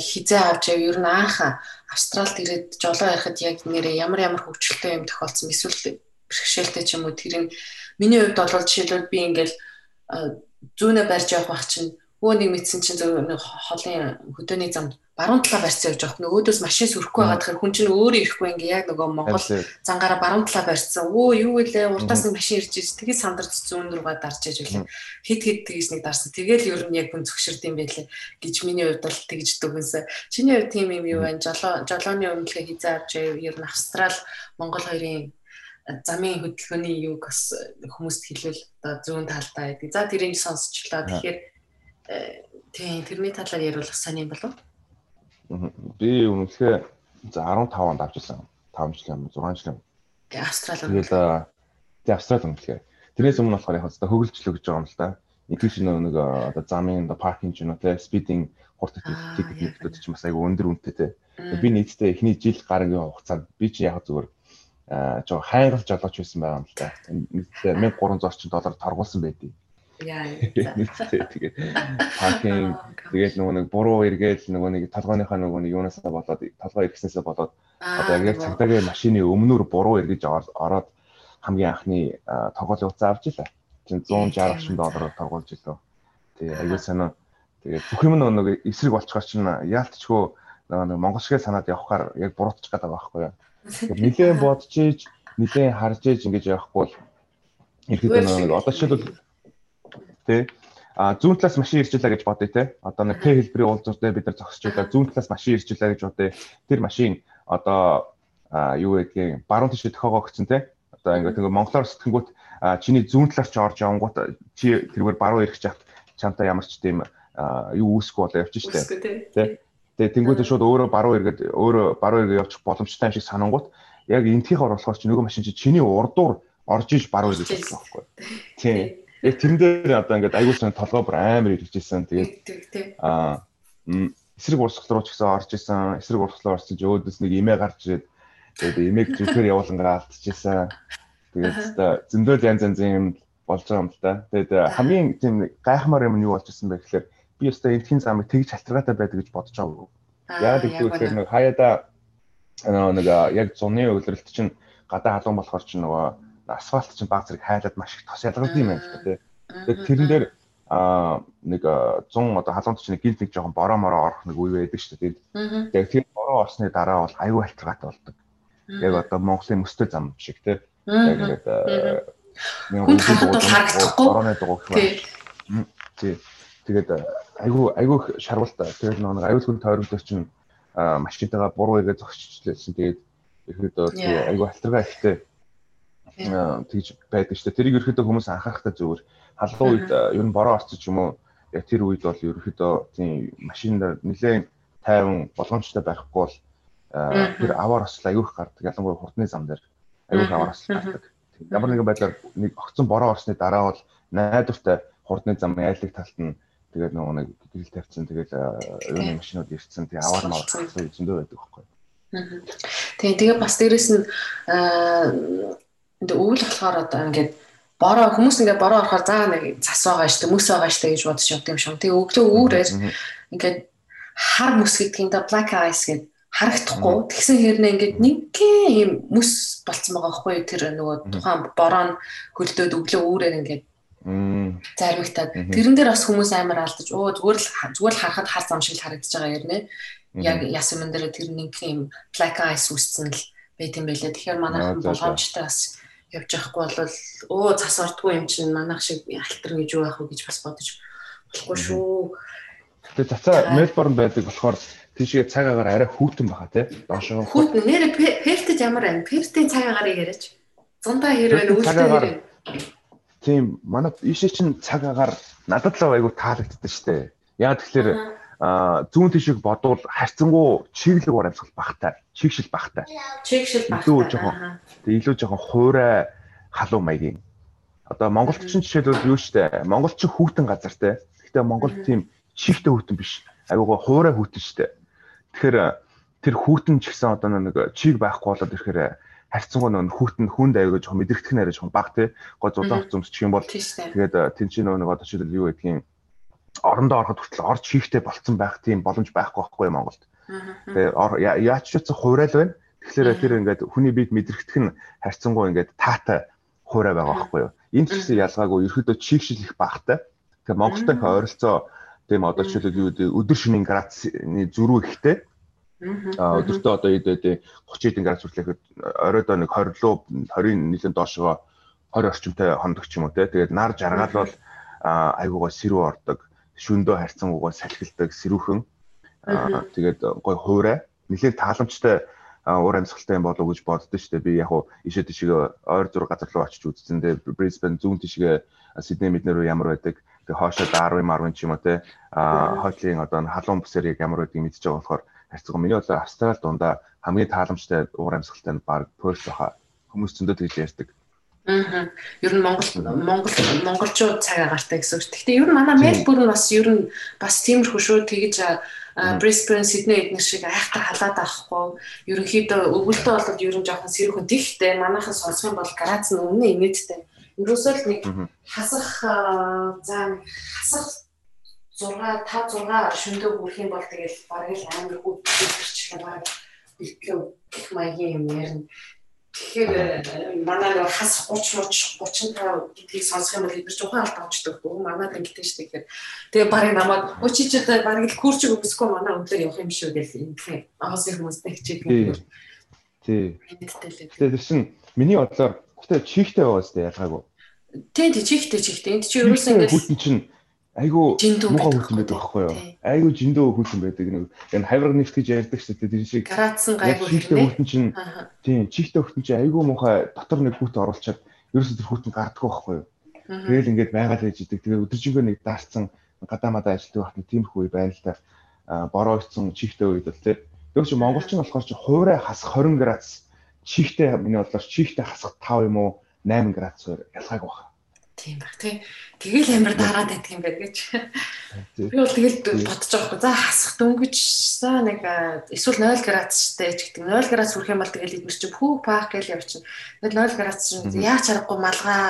хизээ авч яв. Ер нь анх Австралид ирээд жолоо ярихад яг нэрээ ямар ямар хөвгчлөлтэй юм тохиолдсон эсвэл бэрхшээлтэй ч юм уу? Тэр нь миний хувьд бол жишээлбэл би ингээл зүүнээ барьж явах бах чинь Өө нэг мэдсэн чинь зөв нэг холын хөдөөний замд баруун талаа барьсан гэж байгаа. Нөгөөдөөс машин сүрэхгүй байгаа тэгэхээр хүн чинь өөрөө ирэхгүй ингээ яг нөгөө Монгол зангаараа баруун талаа барьсан. Өө юу вэ? Уртаас нэг машин ирж иж тэгээд сандарч зүүн рүүгээ дарж иж үлээ. Хит хит тэгж нэг дарсан. Тэгэл ер нь яг хүн зөвшөрд юм байлээ гэж миний хувьд бол тэгж дүгнсэн. Чиний хувьд тийм юм юу вэ? Жолоо жолооны өмнөлгөө хизээ авч ер нь Австрал Монгол хоёрын замын хөдөлгөөний юг бас хүмүүст хэлвэл одоо зүүн талдаа гэдэг. За тэрийг сонсчлоо. Тэгэхээр Тийм, тэрний талаар яриулах сайн юм болов? Би өмнөхөө за 15 онд авчихсан. 5 жил юм, 6 жил юм. Тэгээ Австрали. Тэгэл тэгээ Австрали өмнөхөө. Тэрнээс өмнө болохоор яг хэвээр хөгөлчлөө гэж байгаа юм л да. Итгэж нэг одоо замын одоо паркинг ч юм уу те спидинг хурд тикетүүд ч бас айгүй өндөр үнэтэй те. Би нийтдээ эхний жил гарагийн хугацаанд би чи яг зүгээр жоо хайрал жолооч байсан байгаа юм л да. Нийтдээ 1300 орчим доллар торгуулсан байдгийг. Яа. Тэгээд паркинг тэгээд нөгөө нэг буруу эргээл нөгөө нэг толгойнхаа нөгөө нэг юунасаа болоод толгой иргэснээсээ болоод одоо яг цагдаагийн машины өмнөр буруу эргэж ороод хамгийн анхны тоглолт уцаа авч илаа. Чин 160 орчим доллараар торгуулж илөө. Тэгээ аюул санаа тэгээд бүх юм нэг эсрэг болчихоор чинь яалтчгүй нэг монгол шиг санаад явахаар яг буруутчих байгаа байхгүй юу. Нилээн бодож ийж нилээн харж ийж ингэж явахгүй бол ихэд нэг одоо жишээлбэл тий. А зүүн талаас машин ирчихлээ гэж бодъё те. Одоо нэг Т хэлбэрийн уулзалтад бид нар зогсчихлаа. Зүүн талаас машин ирчихлээ гэж бодъё. Тэр машин одоо юу гэдгийг баруун тишээ тохоогоо өгсөн те. Одоо ингээд нэг монголоор сэтгэнгүүт чиний зүүн талаас ч орж явангууд чи тэргээр баруун ирэх чад чамтай ямар ч тийм юу үүсэхгүй болоо явчих штэ. Тэ. Тэгээ тэнгуүтээ шууд өөрөө баруун эргээд өөрөө баруун эргээ явчих боломжтой юм шиг санангууд яг энтхийх оруулахаар чи нөгөө машин чи чиний урдуур орж иж баруун эргээд байгаа байхгүй. Тийм яг тэрэн дээр одоо ингээд аягүй сан толгой бүр амар ирчихсэн. Тэгээд аа эсрэг урсгал руу ч гэсэн орж исэн. Эсрэг урсгалаар орсон ч өөдөөс нэг имээ гарч ирээд тэгээд имээг зүрхээр явуулангаа алдчихсан. Тэгээд зөндөл янз янзын юм болж байгаа юм л да. Тэгээд хамгийн тийм гайхмаар юм нь юу болж исэн бэ гэхээр би өстой энтхийн замыг тэгж халтургаатай байдаг гэж бодож байгаа. Яг тэгвэл нэг хаяада нэг яг зуны өвлөрөлт чинь гадаа халуун болохоор чинь нөгөө асфальт чинь баг зэрэг хайлаад маш их тос ялгардаг юм байна л да тий. Тэгээд тэрэн дээр аа нэг 100 одоо халуунт чинь гинт нэг жоохон бороо мороо орох нэг үе байдаг шүү дээ. Тэгээд тэр бороо орсны дараа бол аюу альтргатай болдог. Яг одоо Монголын мөстэй зам шиг тий. Яг ингээд хүн харагдахгүй. Борооны дугуйх байна. Тий. Тэгээд айгүй айгүй шарвалт. Тэгээд нэг аюулгүй тойрогдож чинь машинтайгаа буруу игээ зогсчихлээсэн. Тэгээд ихэд айгүй альтргаа ихтэй тэгж байдаг шүү дээ. Тэрийг ерөөхдөө хүмүүс анхаарахтай зүгээр халуун үед ер нь бороо орчих юм уу? Яг тэр үед бол ерөөхдөө тийм машинд нэлээд тайван болгоомжтой байхгүй бол тэр аваар осол аюух гардаг. Ялангуяа хурдны зам дээр аюух аваар осол гардаг. Ямар нэгэн байдлаар нэг огцон бороо орсны дараа бол найдвартай хурдны замын айлыг талд нь тэгээд нөгөө нэг гэрэл тавьчихсан тэгээд юуны машинууд ирсэн тэгээд аваар маар зөндөө байдаг байхгүй. Тэгээ тэгээ бас дээрэс нь 근데 өвөл болохоор одоо ингээд бороо хүмүүс ингээд бороо орохоор заа нэг цас байгаа штэ мөс байгаа штэ гэж бодож явдаг юм шиг. Тэгээ өглөө үүрээр ингээд хар мөс гэдгийг да black ice гэдэг харагдахгүй. Тэгсэн хэрнээ ингээд нэгэн юм мөс болцсон байгаа хгүй тэр нөгөө тухайн бороо нь хөлдөөд өглөө үүрээр ингээд зармигтаад тэрэн дээр бас хүмүүс амар алдаж оо зүгээр л зүгээр л харахад хар зам шиг харагдаж байгаа юм нэ. Яг ясман дээр тэр нэгэн юм black ice үсцэн л байт юм байлээ. Тэгэхээр манайхан болгоомжтой бас явж явахгүй бол өө цас ордгүй юм чинь манайх шиг алтар гэж юу байх вэ гэж бас бодож болохгүй шүү. Тэгээ цацаа Мельбурн байдаг болохоор тийшээ цаг агаар арай хүүтэн баха тий. Доошоо. Хүүтэн нэр Пертэд ямар байна? Пертийн цаг агаарыг яриач. Зундаа хэр байна? Үлдээ хэр байна? Тийм манай ийшээ чинь цаг агаар надад л айгу таалагддаг штэ. Яа тэгэхээр зүүн тишиг бодвол харьцангуй чиглэг баримтгал багтай, чигшил багтай. Чигшил багтай. Илүү жоохон тэгээ илүү жоохон хуурай халуун маягийн. Одоо Монголд ч жишээлбэл юу штэ. Монгол ч хүүтэн газартай. Гэхдээ Монгол тийм чигтэй хүүтэн биш. Айгуугаа хуурай хүүтэн штэ. Тэгэхээр тэр хүүтэн ч гэсэн одоо нэг чиг байхгүй болоод ирэхээр харьцангуй нэг хүүтэн хүнд аяга жоохон мэдрэгдэх нэрэ жоохон баг тий. Гоо зузаах зүмсчих юм бол тэгээд тэн чинь нэг одоо жишээлбэл юу гэдгийг орондоо ороход хүртэл орж хийхтэй болцсон байх тийм боломж байхгүй байхгүй Монголд. Тэгээ яач ч утсан хуурай л байна. Тэгэхээр тэр ингээд хүний бид мэдрэгдэх нь харьцангуй ингээд таатай хуурай байгаа байхгүй юу. Энд ч гэсэн ялгаагүй ерөөдөө чигшил их багтай. Тэгээ Монголтой ойролцоо Тийм одоо жишээлбэл юу гэдэг өдөр шөнийн градусны зөрүү ихтэй. Аа өдөртөө одоо ид үдэ 30 хэдэн градус хүртэл оройдоо нэг 20 луу 20-ын нэлээд доошогоо 20 орчимтай хондох ч юм уу те. Тэгээд нар жаргал бол айгуугаа сэрүү ордог. Шүндөө харьцангуугаа салхилдаг сэрүүхэн. Тэгээд гой хуурай нэлээд тааламжтай уур амьсгалтай юм болов уу гэж боддоо шүү дээ. Би яг хуу ишээ тишээ ойр зур газар руу очиж үзсэн. Тэгээ Brisbane зүүн тишээ Сидней мэднэр рүү ямар байдаг. Тэгээ хоошоо Darwin Marwin ч юм уу те. А хотлын одоо халуун бүсээр яг ямар байдгийг мэдчихэж байгаа болохоор харьцаг. Миний бодлоор Австрал дундаа хамгийн тааламжтай уур амьсгалтай нь баг Perth баха. Хүмүүс зөндөө тэгж ярьдаг. Аа. Ер нь Монгол Монгол монголчууд цаг агаартай гэсэн үг. Гэхдээ ер нь манай Мельбурн бас ер нь бас тиймэрхүү шүү. Тэгэж Brisbane, Sydney эднэр шиг айхтар халаад авахгүй. Ерөнхийдөө өвөлдөө болоод ер нь жоохон сэрүүхэн тэгхтэй. Манайхан сонсох юм бол Грац нь өмнө инээдтэй. Ерөөсөө л нэг хасах заа хасах 6 5 6 шөндөө хүрэх юм бол тэгэл бараг л амар хүү төрчлээ баг бэлтгэв гэх маягийн юм ярина. Тэгэхээр манай нэг хас 30 30 35 гэдгийг сонсох юм бол бид жоохон алт авчдаг. Өө манайд ингэдэж штэ гэхээр тэгээ барыг намайг өчиж одоо барыг л курч өгсөхгүй манай өндөр явах юм шүү гэл ингэхээ. Агасын хүмүүстэй хичээдэг. Тий. Тэгээ тийм миний бодлоор гэтээ чихтэй байгаа сте ялгаагүй. Тий, тий чихтэй чихтэй. Энд чи ерөөсөө ингэ хүтэн чинь айгу муухай хүлэн байдаг байхгүй юу? Айгу жиндөө хүлэн байдаг нэг энэ хавраг нефт гэж ярьдаг шүү дээ тэр шиг. Карацсан гайгүй хэрэгтэй хүлэн чинь тийм чихтэй хүлэн чинь айгу муухай дотор нэг хүүт оруулчаад ерөөсөө тэр хүүтэн гардаггүй байхгүй юу? Тэгэл ингээд байгаад байж идэг. Тэгээ өдөржингөө нэг даарцсан гадаамадаа ажилтдаг нэг тиймэрхүү үе байна л да. Бороо ицсэн чихтэй үед бол. Тэр чинь монголчин болохоор чи хуурай хасах 20 градус чихтэй миний бодлоор чихтэй хасах 5 юм уу 8 градусаар ялгаагүй байна Тийм баг тий. Тэгэл амар дараад байдаг юм байна гэж. Би бол тэгэл бодож байгаа хгүй. За хасах дөнгөж за нэг эсвэл 0 градустай ч гэдэг. 0 градус хүрэх юм бол тэгэл эдгээр чинь пүү паах гэж явчихна. Тэгэл 0 градус чинь яаж харахгүй малгай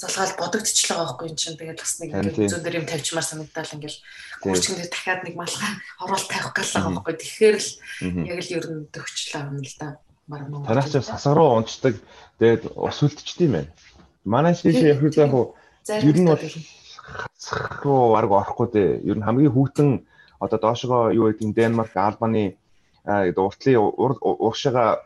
залгаал бодогдчихлоо байгаа хгүй юм чинь. Тэгэл бас нэг зүүн дээр юм тавьчмаар санагдал ингээл гүрчгэн дээр дахиад нэг малгай орол тавих гал байгаа хгүй. Тэгэхээр л яг л ер нь төгчлөө юм л да. Танаас ч сасар руу унцдаг. Тэгээд ус үлдчихдээ юм байна. Манай шиш яг хөө яг Ер нь бол хасах руу арга орохгүй дээ. Ер нь хамгийн хүүтэн одоо доошогоо юу гэдэг нь Денмарк, Албаны уртлын уушаага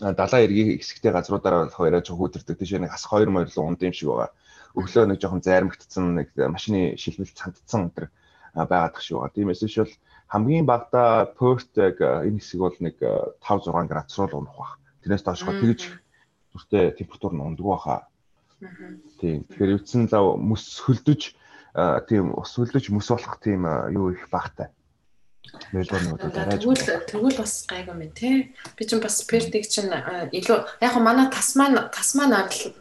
далайн эргийн хэсэгтэй газруудаараа яриад хүүдэрдэг. Тийш нэг хас 2 моёрлон унд юм шиг байгаа. Өглөө нэг жоохон зайрамгдсан нэг машины шилмэл цандцсан өдр байгаад тах шиг байгаа. Тиймээс биш бол хамгийн багада Perth яг энэ хэсэг бол нэг 5 6 градус руу унах бах. Тэрнээс доошгоо тэгж зүртэй температур нь унддаг баха. Тийм. Тэгэхээр эвдсэн лав мөс хөлдөж тийм ус хөлдөж мөс болох тийм юу их багтай. Мельбурнууд дарааж. Тэгвэл тэгвэл бас гайгүй мэн тий. Би ч бас Пертиг чинь илүү яг хөө манай Тасман Тасман арал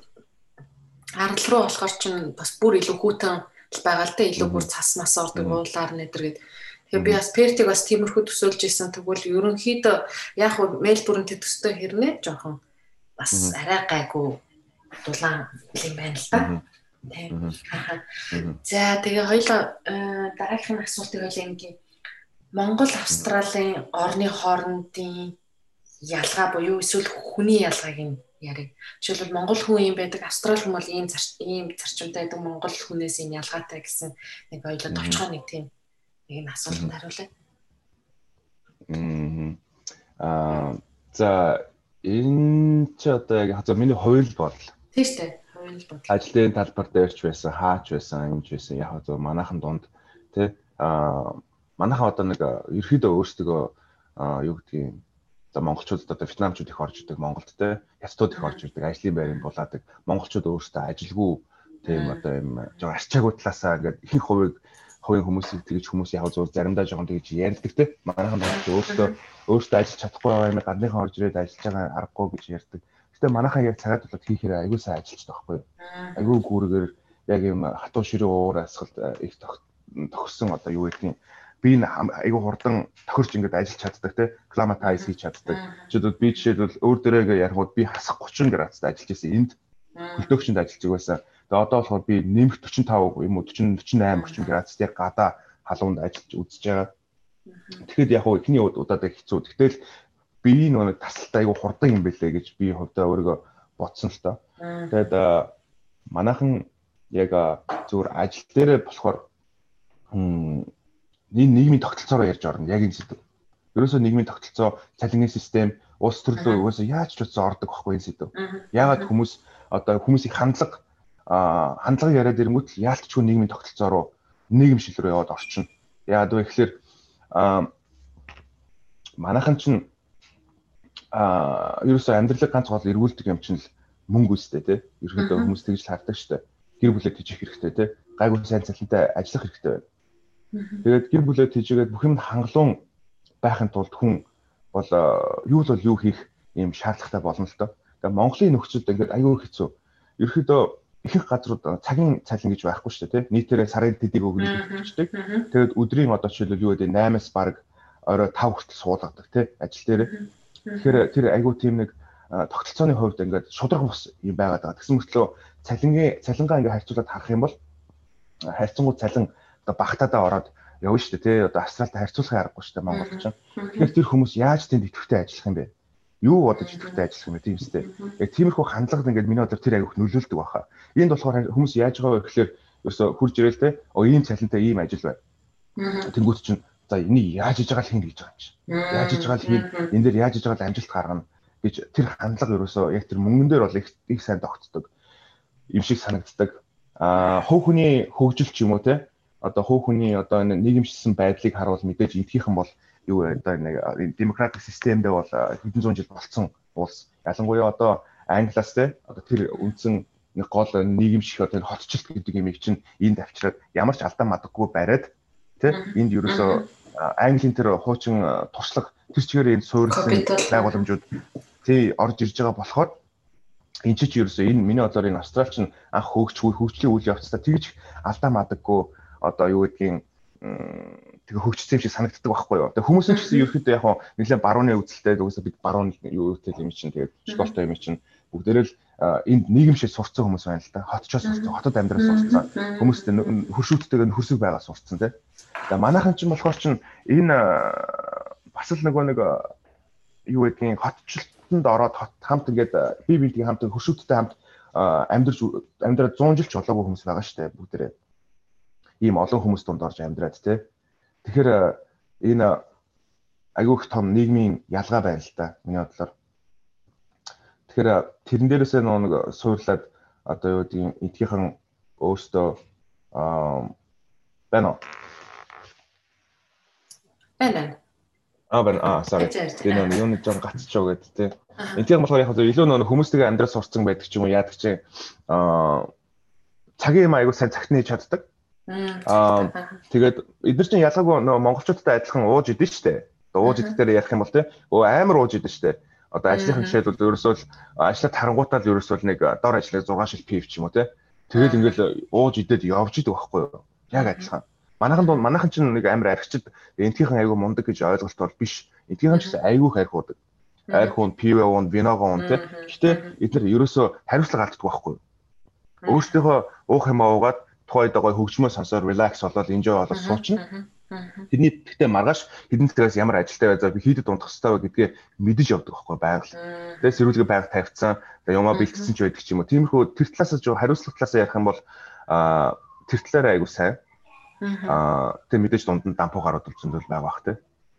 арал руу болохоор чинь бас бүр илүү хүүтэн байгаа л да илүү бүр цас мас ордог уулаар нэдэр гээд. Тэгээ би бас Пертиг бас тиймэрхүү төсөөлж исэн тэгвэл ерөнхийдөө яг хөө Мельбурн төстэй хэрнээ? Жоохон бас арай гайгүй дулаан юм байна л да. Тийм. За тэгээ хоёлоо э, дараагийн асуултыг хоёлаа ингээ Монгол Австралийн орны хоорондын ялгаа буюу эсвэл хүний ялгааг нь ярив. Жишээлбэл Монгол хүн юм байдаг, Австрали хүн бол ийм ийм зарчимтай байдаг, Монгол хүнээс ийм ялгаатай гэсэн нэг хоёлоо товчхон нэг тийм нэг нь асуултанд хариулъя. Аа за энэ ч одоо яг за миний хувийн бодол Тийм шүү дээ. Хувийн бодол. Ажлын талбар дээрч байсан, хаач байсан, юмж байсан. Яг зөв манайхан дунд тий а манайхан одоо нэг ерөөдөө өөрсдөө юу гэдгийг за монголчууд одоо вьетнамчууд их орж идэг Монголд те хятадууд их орж ирдэг ажлын байрын булаадаг монголчууд өөрсдөө ажилгүй тийм одоо юм жоо арчаагүй талаасаа ингээд ихэнх хувийг хувийн хүмүүсийг тэгж хүмүүс яг зур заримдаа жоохон тэгж ярьдаг те манайхан өөрсдөө өөрсдөө ажиллаж чадахгүй байгаа юм гадныхан орж ирээд ажиллаж байгаа аргагүй гэж ярьдаг Гэтэ манайхаа яг цагаад болоод хийхээр аягүй сайн ажиллаж байгаа байхгүй юу? Аягүй гүүргээр яг юм хатуу ширээ уур асгалт э, их тохирсон одоо юу гэдгийг би аягүй хурдан тохирч ингээд ажиллаж чаддаг те климатайз хийж чаддаг. Жишээлбэл би жишээлбэл өөр дөрөөгээ ярихуд би хасах 30 градусд ажиллаж байсан энд хөлтөөгчөнд ажиллаж байсан. Тэгээ одоо болохоор би нэмэх 45 юм уу 40 48 30 градусд яг гадаа халуунд ажиллаж үзэж байгаа. Тэгэхэд яг хуу эхний удаад хэцүү. Гэтэл би нөгөө тасалтай айгу хурдан юм бэлээ гэж би хувьдаа өөрийгөө бодсон л тоо. Тэгээд манайхан яг зүгээр ажил дээрээ болохоор энэ нийгмийн тогтолцоороо ярьж орно яг энэ сэдв. Ерөөсөө нийгмийн тогтолцоо, цалингийн систем, улс төрлөө ерөөсөө яаж ч утсан ордог байхгүй энэ сэдв. Яагаад хүмүүс одоо хүмүүсийг хандлага а хандлага яриад ирэнгүүт л яалтчгүй нийгмийн тогтолцоо руу нийгэмшил рүү яваад орчихно. Яагаад вэ гэхээр а манайхан чинь а ерөөсөө амьдралыг ганц гол эргүүлдэг юм чинь л мөнгө үстэй тий. Ерөнхийдөө хүмүүс тэгж л хардаг шүү дээ. Гэр бүлээ тижих хэрэгтэй тий. Гайгүй сайн цалинтай ажиллах хэрэгтэй байна. Тэгээд гэр бүлээ тижигээд бүх юм хангалуун байхын тулд хүн бол юу л бол юу хийх ийм шаардлагатай болно л доо. Тэгээд Монголын нөхцөлд ингээд аюул хэцүү. Ерөнхийдөө ихэнх газрууд цагийн цалин гэж байхгүй шүү дээ тий. Нийтээрээ сарын тэдийг өгнө гэждэг. Тэгээд өдрийн одоо жишээлбэл юу гэдэг 8-аас баг орой 5 хүртэл суулгадаг тий ажил дээр. Тэгэхээр тэр айгүй тийм нэг тогтолцооны хувьд ингээд шудраг бус юм байгаад байгаа. Тэгсэн мөртлөө цалингийн цалингаа ингээд харьцуулаад харах юм бол харьцангуй цалин одоо багтаадаа ороод явна шүү дээ тий. Одоо Австралид харьцуулахын аргагүй шүү дээ Монголч. Тэгэхээр тэр хүмүүс яаж тэнд идэвхтэй ажиллах юм бэ? Юу бодож идэвхтэй ажиллах юм бэ тийм үстэй. Яг тиймэрхүү хандлагад ингээд миний бодлоор тэр аявих нөлөөлдөг баха. Энд болохоор хүмүүс яаж байгаа вэ гэхээр ерөөсө хурж ирэл те. Оо ийм цалинтай ийм ажил байна. Тэнгүүт чинь за энийг яаж хийж байгаа л хийн гэж байгаа юм чи. Яаж хийж байгаа л хийн. Энэ дээр яаж хийж байгаа л амжилт гаргана гэж тэр хандлага ерөөсөө яг тэр мөнгөн дээр бол их их сайн тогтдог юм шиг санагддаг. Аа хөв хүний хөгжил ч юм уу те одоо хөв хүний одоо нийгэмшсэн байдлыг харуул мэдээж эдгийнхэн бол юу одоо нэг демократик системдээ бол хэдэн зуун жил болцсон улс. Ялангуяа одоо Англиас те одоо тэр үндсэн нэг гол нийгэмших одоо хотчлт гэдэг юмыг чинь энд авчираад ямар ч алдаа мадаггүй бариад те энд ерөөсөө Английн тэр хуучин туршлага тэр чигээр энд суурилсан байгууламжууд тий орж ирж байгаа болохоор энэ ч ерөөсөө энэ миний бодлоор энэ австралч нь анх хөөгчгүй хөгжлийн үйл явцдаа тэгж алдаа мадаггүй одоо юу гэдгийг тэгээ хөгжсөн юм шиг санагддаг байхгүй юу. Тэгээ хүмүүс нь ч гэсэн ерөөхдөө яг нэлээд барууны үзэлтэй угсаа бид баруун юу гэдэг юм чинь тэгээд школтой юм чинь бүгдээрээ л энд нийгэмшил сурцсан хүмүүс байна л да. Хотчоос сурцсан, хотод амьдрал сурцсан. Хүмүүст хөршүүдтэйгээ хөрсөг байгаа сурцсан тий. Тэгээ манайхан ч болохоор чинь энэ бас л нөгөө нэг юу гэдгийг хотчлт хотод ороод хамт ингээд бие биеийн хамт хөшөөдтэй хамт амьдрж амьдраад 100 жил ч болоогүй хүмүүс байгаа шүү дээ бүгдээрээ. Ийм олон хүмүүс дунд орж амьдраад те. Тэгэхээр энэ айгүйх том нийгмийн ялгаа байна л да миний бодлоор. Тэгэхээр тэрэн дээрээсээ нэг суурлаад одоо юу гэдэг эдгийнхэн өөртөө аа байна уу? Байна. Аа байна. Аа sorry. Тэр нэг юуны жоо гацчихоо гэдэг тий. Энтийн болохоор яг илүү нөө хүмүүстэйгээ амьдрал сурцсан байдаг ч юм уу яадаг чи аа цагийн юм айгуу сайн цагт нээж чаддаг. Аа тэгээд эдгээр чинь ялгаагүй нөө монголчуудтай адилхан ууж идэж штэ. Ууж идэхээр ярих юм бол тий. Өө амар ууж идэж штэ. Одоо ажлынхан жишээлбэл ерөөсөө ажлаа тарангуутаа л ерөөсөө нэг дор ажлыг 6 шил пив ч юм уу тий. Тэгэл ингээл ууж идээд явж идэг байхгүй юу? Яг адилхан. Манайхан дунд манайхан ч нэг амар архичд энтгийнхэн айгүй мундаг гэж ойлголт бол биш. Энтгийнхэн ч гэсэн айгүй хайрхуудаг. Хайрхуун, пивэ уун, виногоо уун тий. Гэтэ эдгээр ерөөсөө хариуцлага алддаг байхгүй. Өөрсдийнхөө уух юм уугаад тухайд гой хөгжмөө сонсоор релакс болоод enjoy болоод суучна. Тэрний гэхдээ маргааш хэдэн цагаас ямар ажилтай байзаа би хийдэд унтах хэрэгтэй гэдгээ мэдэж явдаг байхгүй байгаль. Тэгээ сэрүүлгээ байг тавьцсан, юмаа бэлтсэн ч байдаг ч юм уу. Тиймэрхүү тэр талаас нь хариуцлага талаас ярих юм бол тэр талаараа айгу сайн. Аа тэг мэдээж дунд нь дампуу гарууд үлдсэн зүйл байгаа бах те.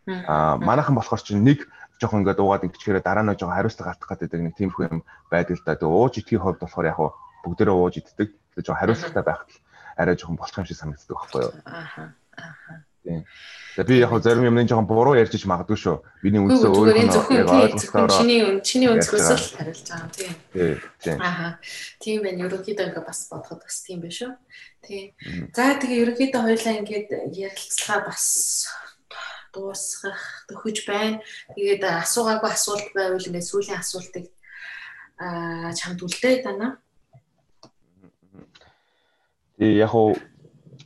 Аа манайхан болохоор чинь нэг жоохон ингээд уугаад ингэчгээрээ дараа нь жоохон хариуцлага гартах гэдэг нэг тиймэрхүү юм байдаг л да. Тэг ууж идэхийн хувьд болохоор яг бүгдээрээ ууж иддэг. Тэг жоохон хариуцлагатай байхад арай жоохон болчих юм шиг санагддаг байхгүй юу? Ааха. Ааха. Тийм. Тэгээ би яг зарим юмны жоохон буруу ярьж ич магадгүй шүү. Биний үндсээ өөрөө яг ойлгохоор чиний чиний өнцгөөс л хариулж байгаа тийм. Тийм. Ааха. Тийм байна. Ерөнхийдөө ингээ бас бодоход бас тийм байх шүү. Тийм. За тэгээ ерөнхийдөө хоёлаа ингээд ярилцлага бас дуусгах төхөж байна. Тэгээд асуугаагүй асуулт байвал ингээд сүүлийн асуултыг аа чамд үлдээ дана. Тий яг уу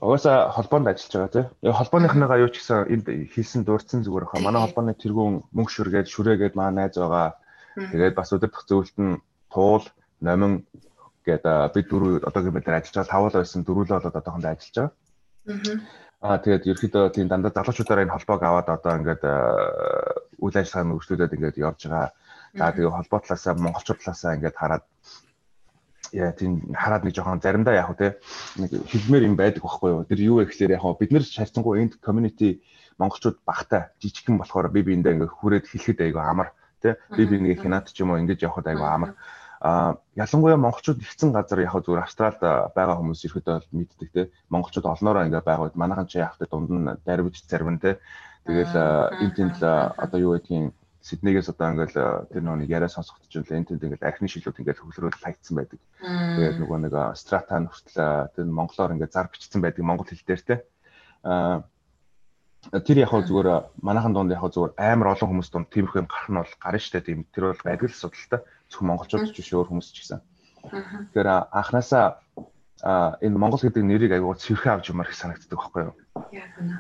Угаасаа холбоонд ажиллаж байгаа тийм. Яг холбооныхныгаа юу ч гэсэн энд хийсэн дурдсан зүгээр хаа. Манай холбооны тэргүүн мөнгө шүргээд шүрээгээд маа найз байгаа. Тэгээд бас өдөртөх зөвлөлт нь туул, номин гэдэг бид дөрөв одоогийн байдлаар ажиллаж байгаа. Тавал байсан дөрвөлөө болоод одоохондоо ажиллаж байгаа. Аа тэгээд ерөөхдөө тийм дандаа залуучуудаараа энэ холбоог аваад одоо ингээд үйл ажиллагааны өргөжлүүлээд ингээд явж байгаа. За тэгээд холбоо талаасаа монголчууд талаасаа ингээд хараад яа тийм хараад нэг жоохон заримдаа яг те? Нэг хэлмээр юм байдаг байхгүй юу. Тэр юу вэ гэхээр яг бид нар шаарцсангүй энд community монголчууд багтай жижигхэн болохоор би биэндээ ингээ хүрээд хэлэхэд айгүй амар те? Би би нэг хянаад ч юм уу ингэж явхад айгүй амар. А ялангуяа монголчууд ихсэн газар яг зүгээр австралид байгаа хүмүүс ирэхэд мэддэг те? Монголчууд олноороо ингээ байгаад манайхан чи явахтай дунд нь дарвиж зарвин те? Тэгэл энэ тэнд одоо юу гэдгийг Сиднейгээс одоо ингээл тэр нэг яриа сонсоход ч энэ тэнд ингээл архины шилүүд ингээл хөвлөрөөл хайцсан байдаг. Тэгээд нөгөө нэг страта хүртэл тэр монголоор ингээд зар бичсэн байдаг монгол хэл дээр те. А тэр яг хөө зүгээр манайхан дунд яг зүгээр амар олон хүмүүс дунд тиймэрхүү юм гарах нь бол гарна штэ тийм тэр бол байдаг л асуудал та зөвхөн монголчууд ч биш өөр хүмүүс ч гэсэн. Тэгэхээр анханасаа а энэ Монгол гэдэг нэрийг аягүй цэвэрхэн авч юмар их санагддаг байхгүй юу?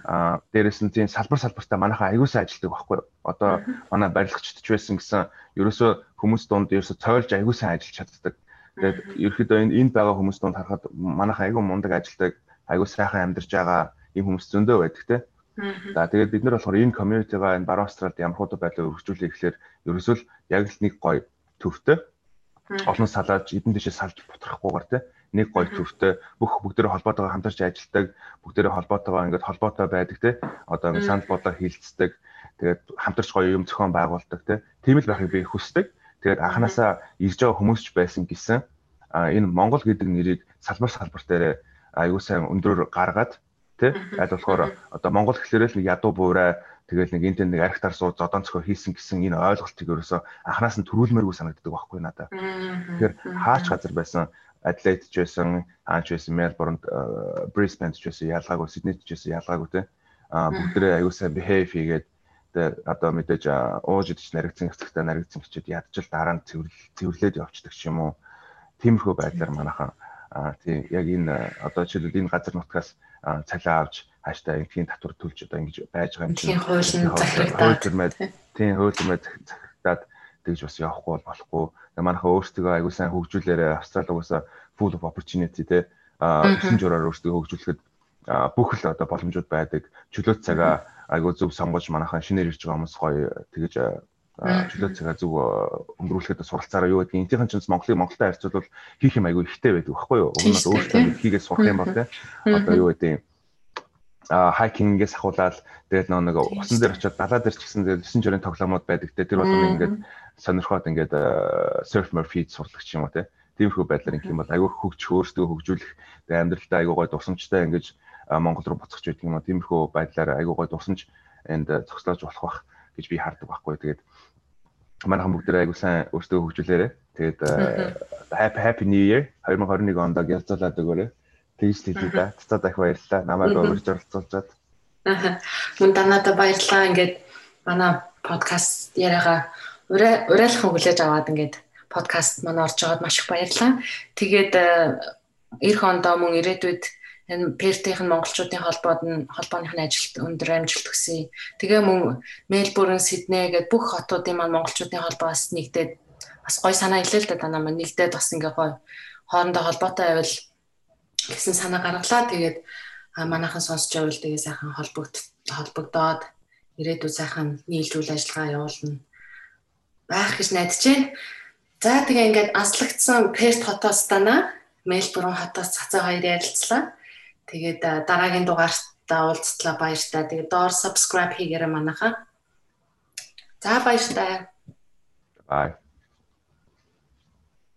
Аа дээрэс нь тийм салбар салбартаа манайхаа аягуусаа ажилтдаг байхгүй юу? Одоо манай барилгачдч байсан гэсэн ерөөсөө хүмүүс дунд ерөөсөө цойлж аягуусаа ажиллаж чаддаг. Тэгээд ерөөхдөө энэ энд байгаа хүмүүс дунд харахад манайхаа аягүй мундаг ажилтдаг, аягүй сайхан амьдарч байгаа ийм хүмүүс зөндөө байдаг те. За тэгээд бид нар болохоор энэ community-га энэ баруун австралид ямар хуудаа байдлаар өргөжүүлэх гэхээр ерөөсөө л яг л нэг гоё төвтэй олон салааж эдэн дэшээ салж бутрахгүйгээр те нэг гол төвтэй бүх бүгдээрээ холбоотойгоо хамтарч ажилладаг бүгдээрээ холбоотойгоо ингээд холбоотой байдаг те. Одоо ингээд санал бодлоо хилцдэг тэгээд хамтарч гоё юм зохион байгуулдаг те. Тийм л байхыг би хүсдэг. Тэгээд анханасаа ирж байгаа хүмүүс ч байсан гэсэн энэ Монгол гэдэг нэрийг салбар салбар дээр аюу сайн өндрөөр гаргаад тий аль болохоор одоо Монгол гэхлээрээ л ядуу буурай тэгэл нэг энэ нэг архитар сууд зодон цохоо хийсэн гэсэн энэ ойлголтыг ерөөсөө анханаас нь төрүүлмээргүй санагддаг байхгүй надад. Тэгэхээр хаач газар байсан Adelaide ч байсан, Аач байсан, Melbourne, Brisbane ч байсан, ялгаагүй, Sydney ч байсан, ялгаагүй те. Аа бүгдээ аюу сайн behave хийгээд тэгээ одоо мэдээж ууж идэж наригдсан хэсэгтээ наригдсан гэчихэд ядчил дараа нь цэвэрлээд явцдаг ч юм уу. Тиймэрхүү байдлаар манайхан аа тий яг энэ одоо жишээлбэл энэ газар нутгаас цалиа авч хааштай ингийн татвар төлж одоо ингэж байж байгаа юм чинь хуулийн захирагдаад. тий хуулийн захирагдаад тэгж бас явахгүй бол болохгүй. Тэгээ манайхаа өөрсдөө аягүй сайн хөгжүүлээрээ Австрали угаасаа full of opportunity те. А өсөн жураар өөрсдөө хөгжүүлэхэд бүх л одоо боломжууд байдаг. Чөлөөт цагаа аягүй зөв сонгож манайхаа шинээр ирж байгаа хүмүүс гоё тэгэж чөлөөт цагаа зөв өнгөрүүлэхэд суралцаараа юу гэдгийг энтийнхэн чинь Монголыг Монголтой харьцуулбал хийх юм аягүй ихтэй байдаг байхгүй юу? Уг нь өөрсдөө хийгээд сурах юм бол те. Одоо юу гэдэг хайкингээс ахуулаад тэгээд нэг усан дээр очиод далаа дээр ч гэсэн 9 жирийн тоглоомод байдаг те. Тэр бол ингээд сонирхоод ингээд surf murphy сурлагч юм уу те. Тиймэрхүү байдлаар ингэх юм бол аягүй хөгжих өөрсдөө хөгжүүлэх тэгээд амьдралдаа аягүй гой дусамжтай ингэж Монгол руу буцах гэдэг юм уу. Тиймэрхүү байдлаар аягүй гой дусамж энд зогслоож болох бах гэж би хардаг байхгүй. Тэгээд манайхан бүгд аягүй сайн өөрсдөө хөгжүүлээрэ тэгээд happy happy new year. 2021 онд ялцуулаад өгөөрэй Тэгж хэлээ да. Цацаа дахь баярлалаа. Намайг өөрөж оролцуулжаад. Аа. Мөн данада баярлалаа. Ингээд манай подкаст яриагаа урайлах хүлээж аваад ингээд подкаст маань орж байгаад маш их баярлалаа. Тэгээд эх ондоо мөн ирээдүйд энэ Пертийн монголчуудын холбоод нь холбооныхны ажилд өндөр амжилт хүсье. Тэгээ мөн Мельбурн, Сидней гэдэг бүх хотуудын маань монголчуудын холбоо бас нэгдээд бас гой санаа илээ л да танаа маань нэгдээд бас ингээ гой хоорондоо холбоотой байвал гэсэн санаа гаргалаа. Тэгээд манайхан сонсч байвал тэгээ сайхан холбогд холбогдоод ирээдүйд сайхан нийлж үйл ажиллагаа явуулна байх гэж найдаж байна. За тэгээ ингээд аслагдсан Перт хотоос дана Мельбурн хотоос цацаа хоёр ярилцлаа. Тэгээд дараагийн дугаартаа уулзтлаа баяртай. Тэгээд доор subscribe хийгээрэй манайхаа. За баяртай. Bye.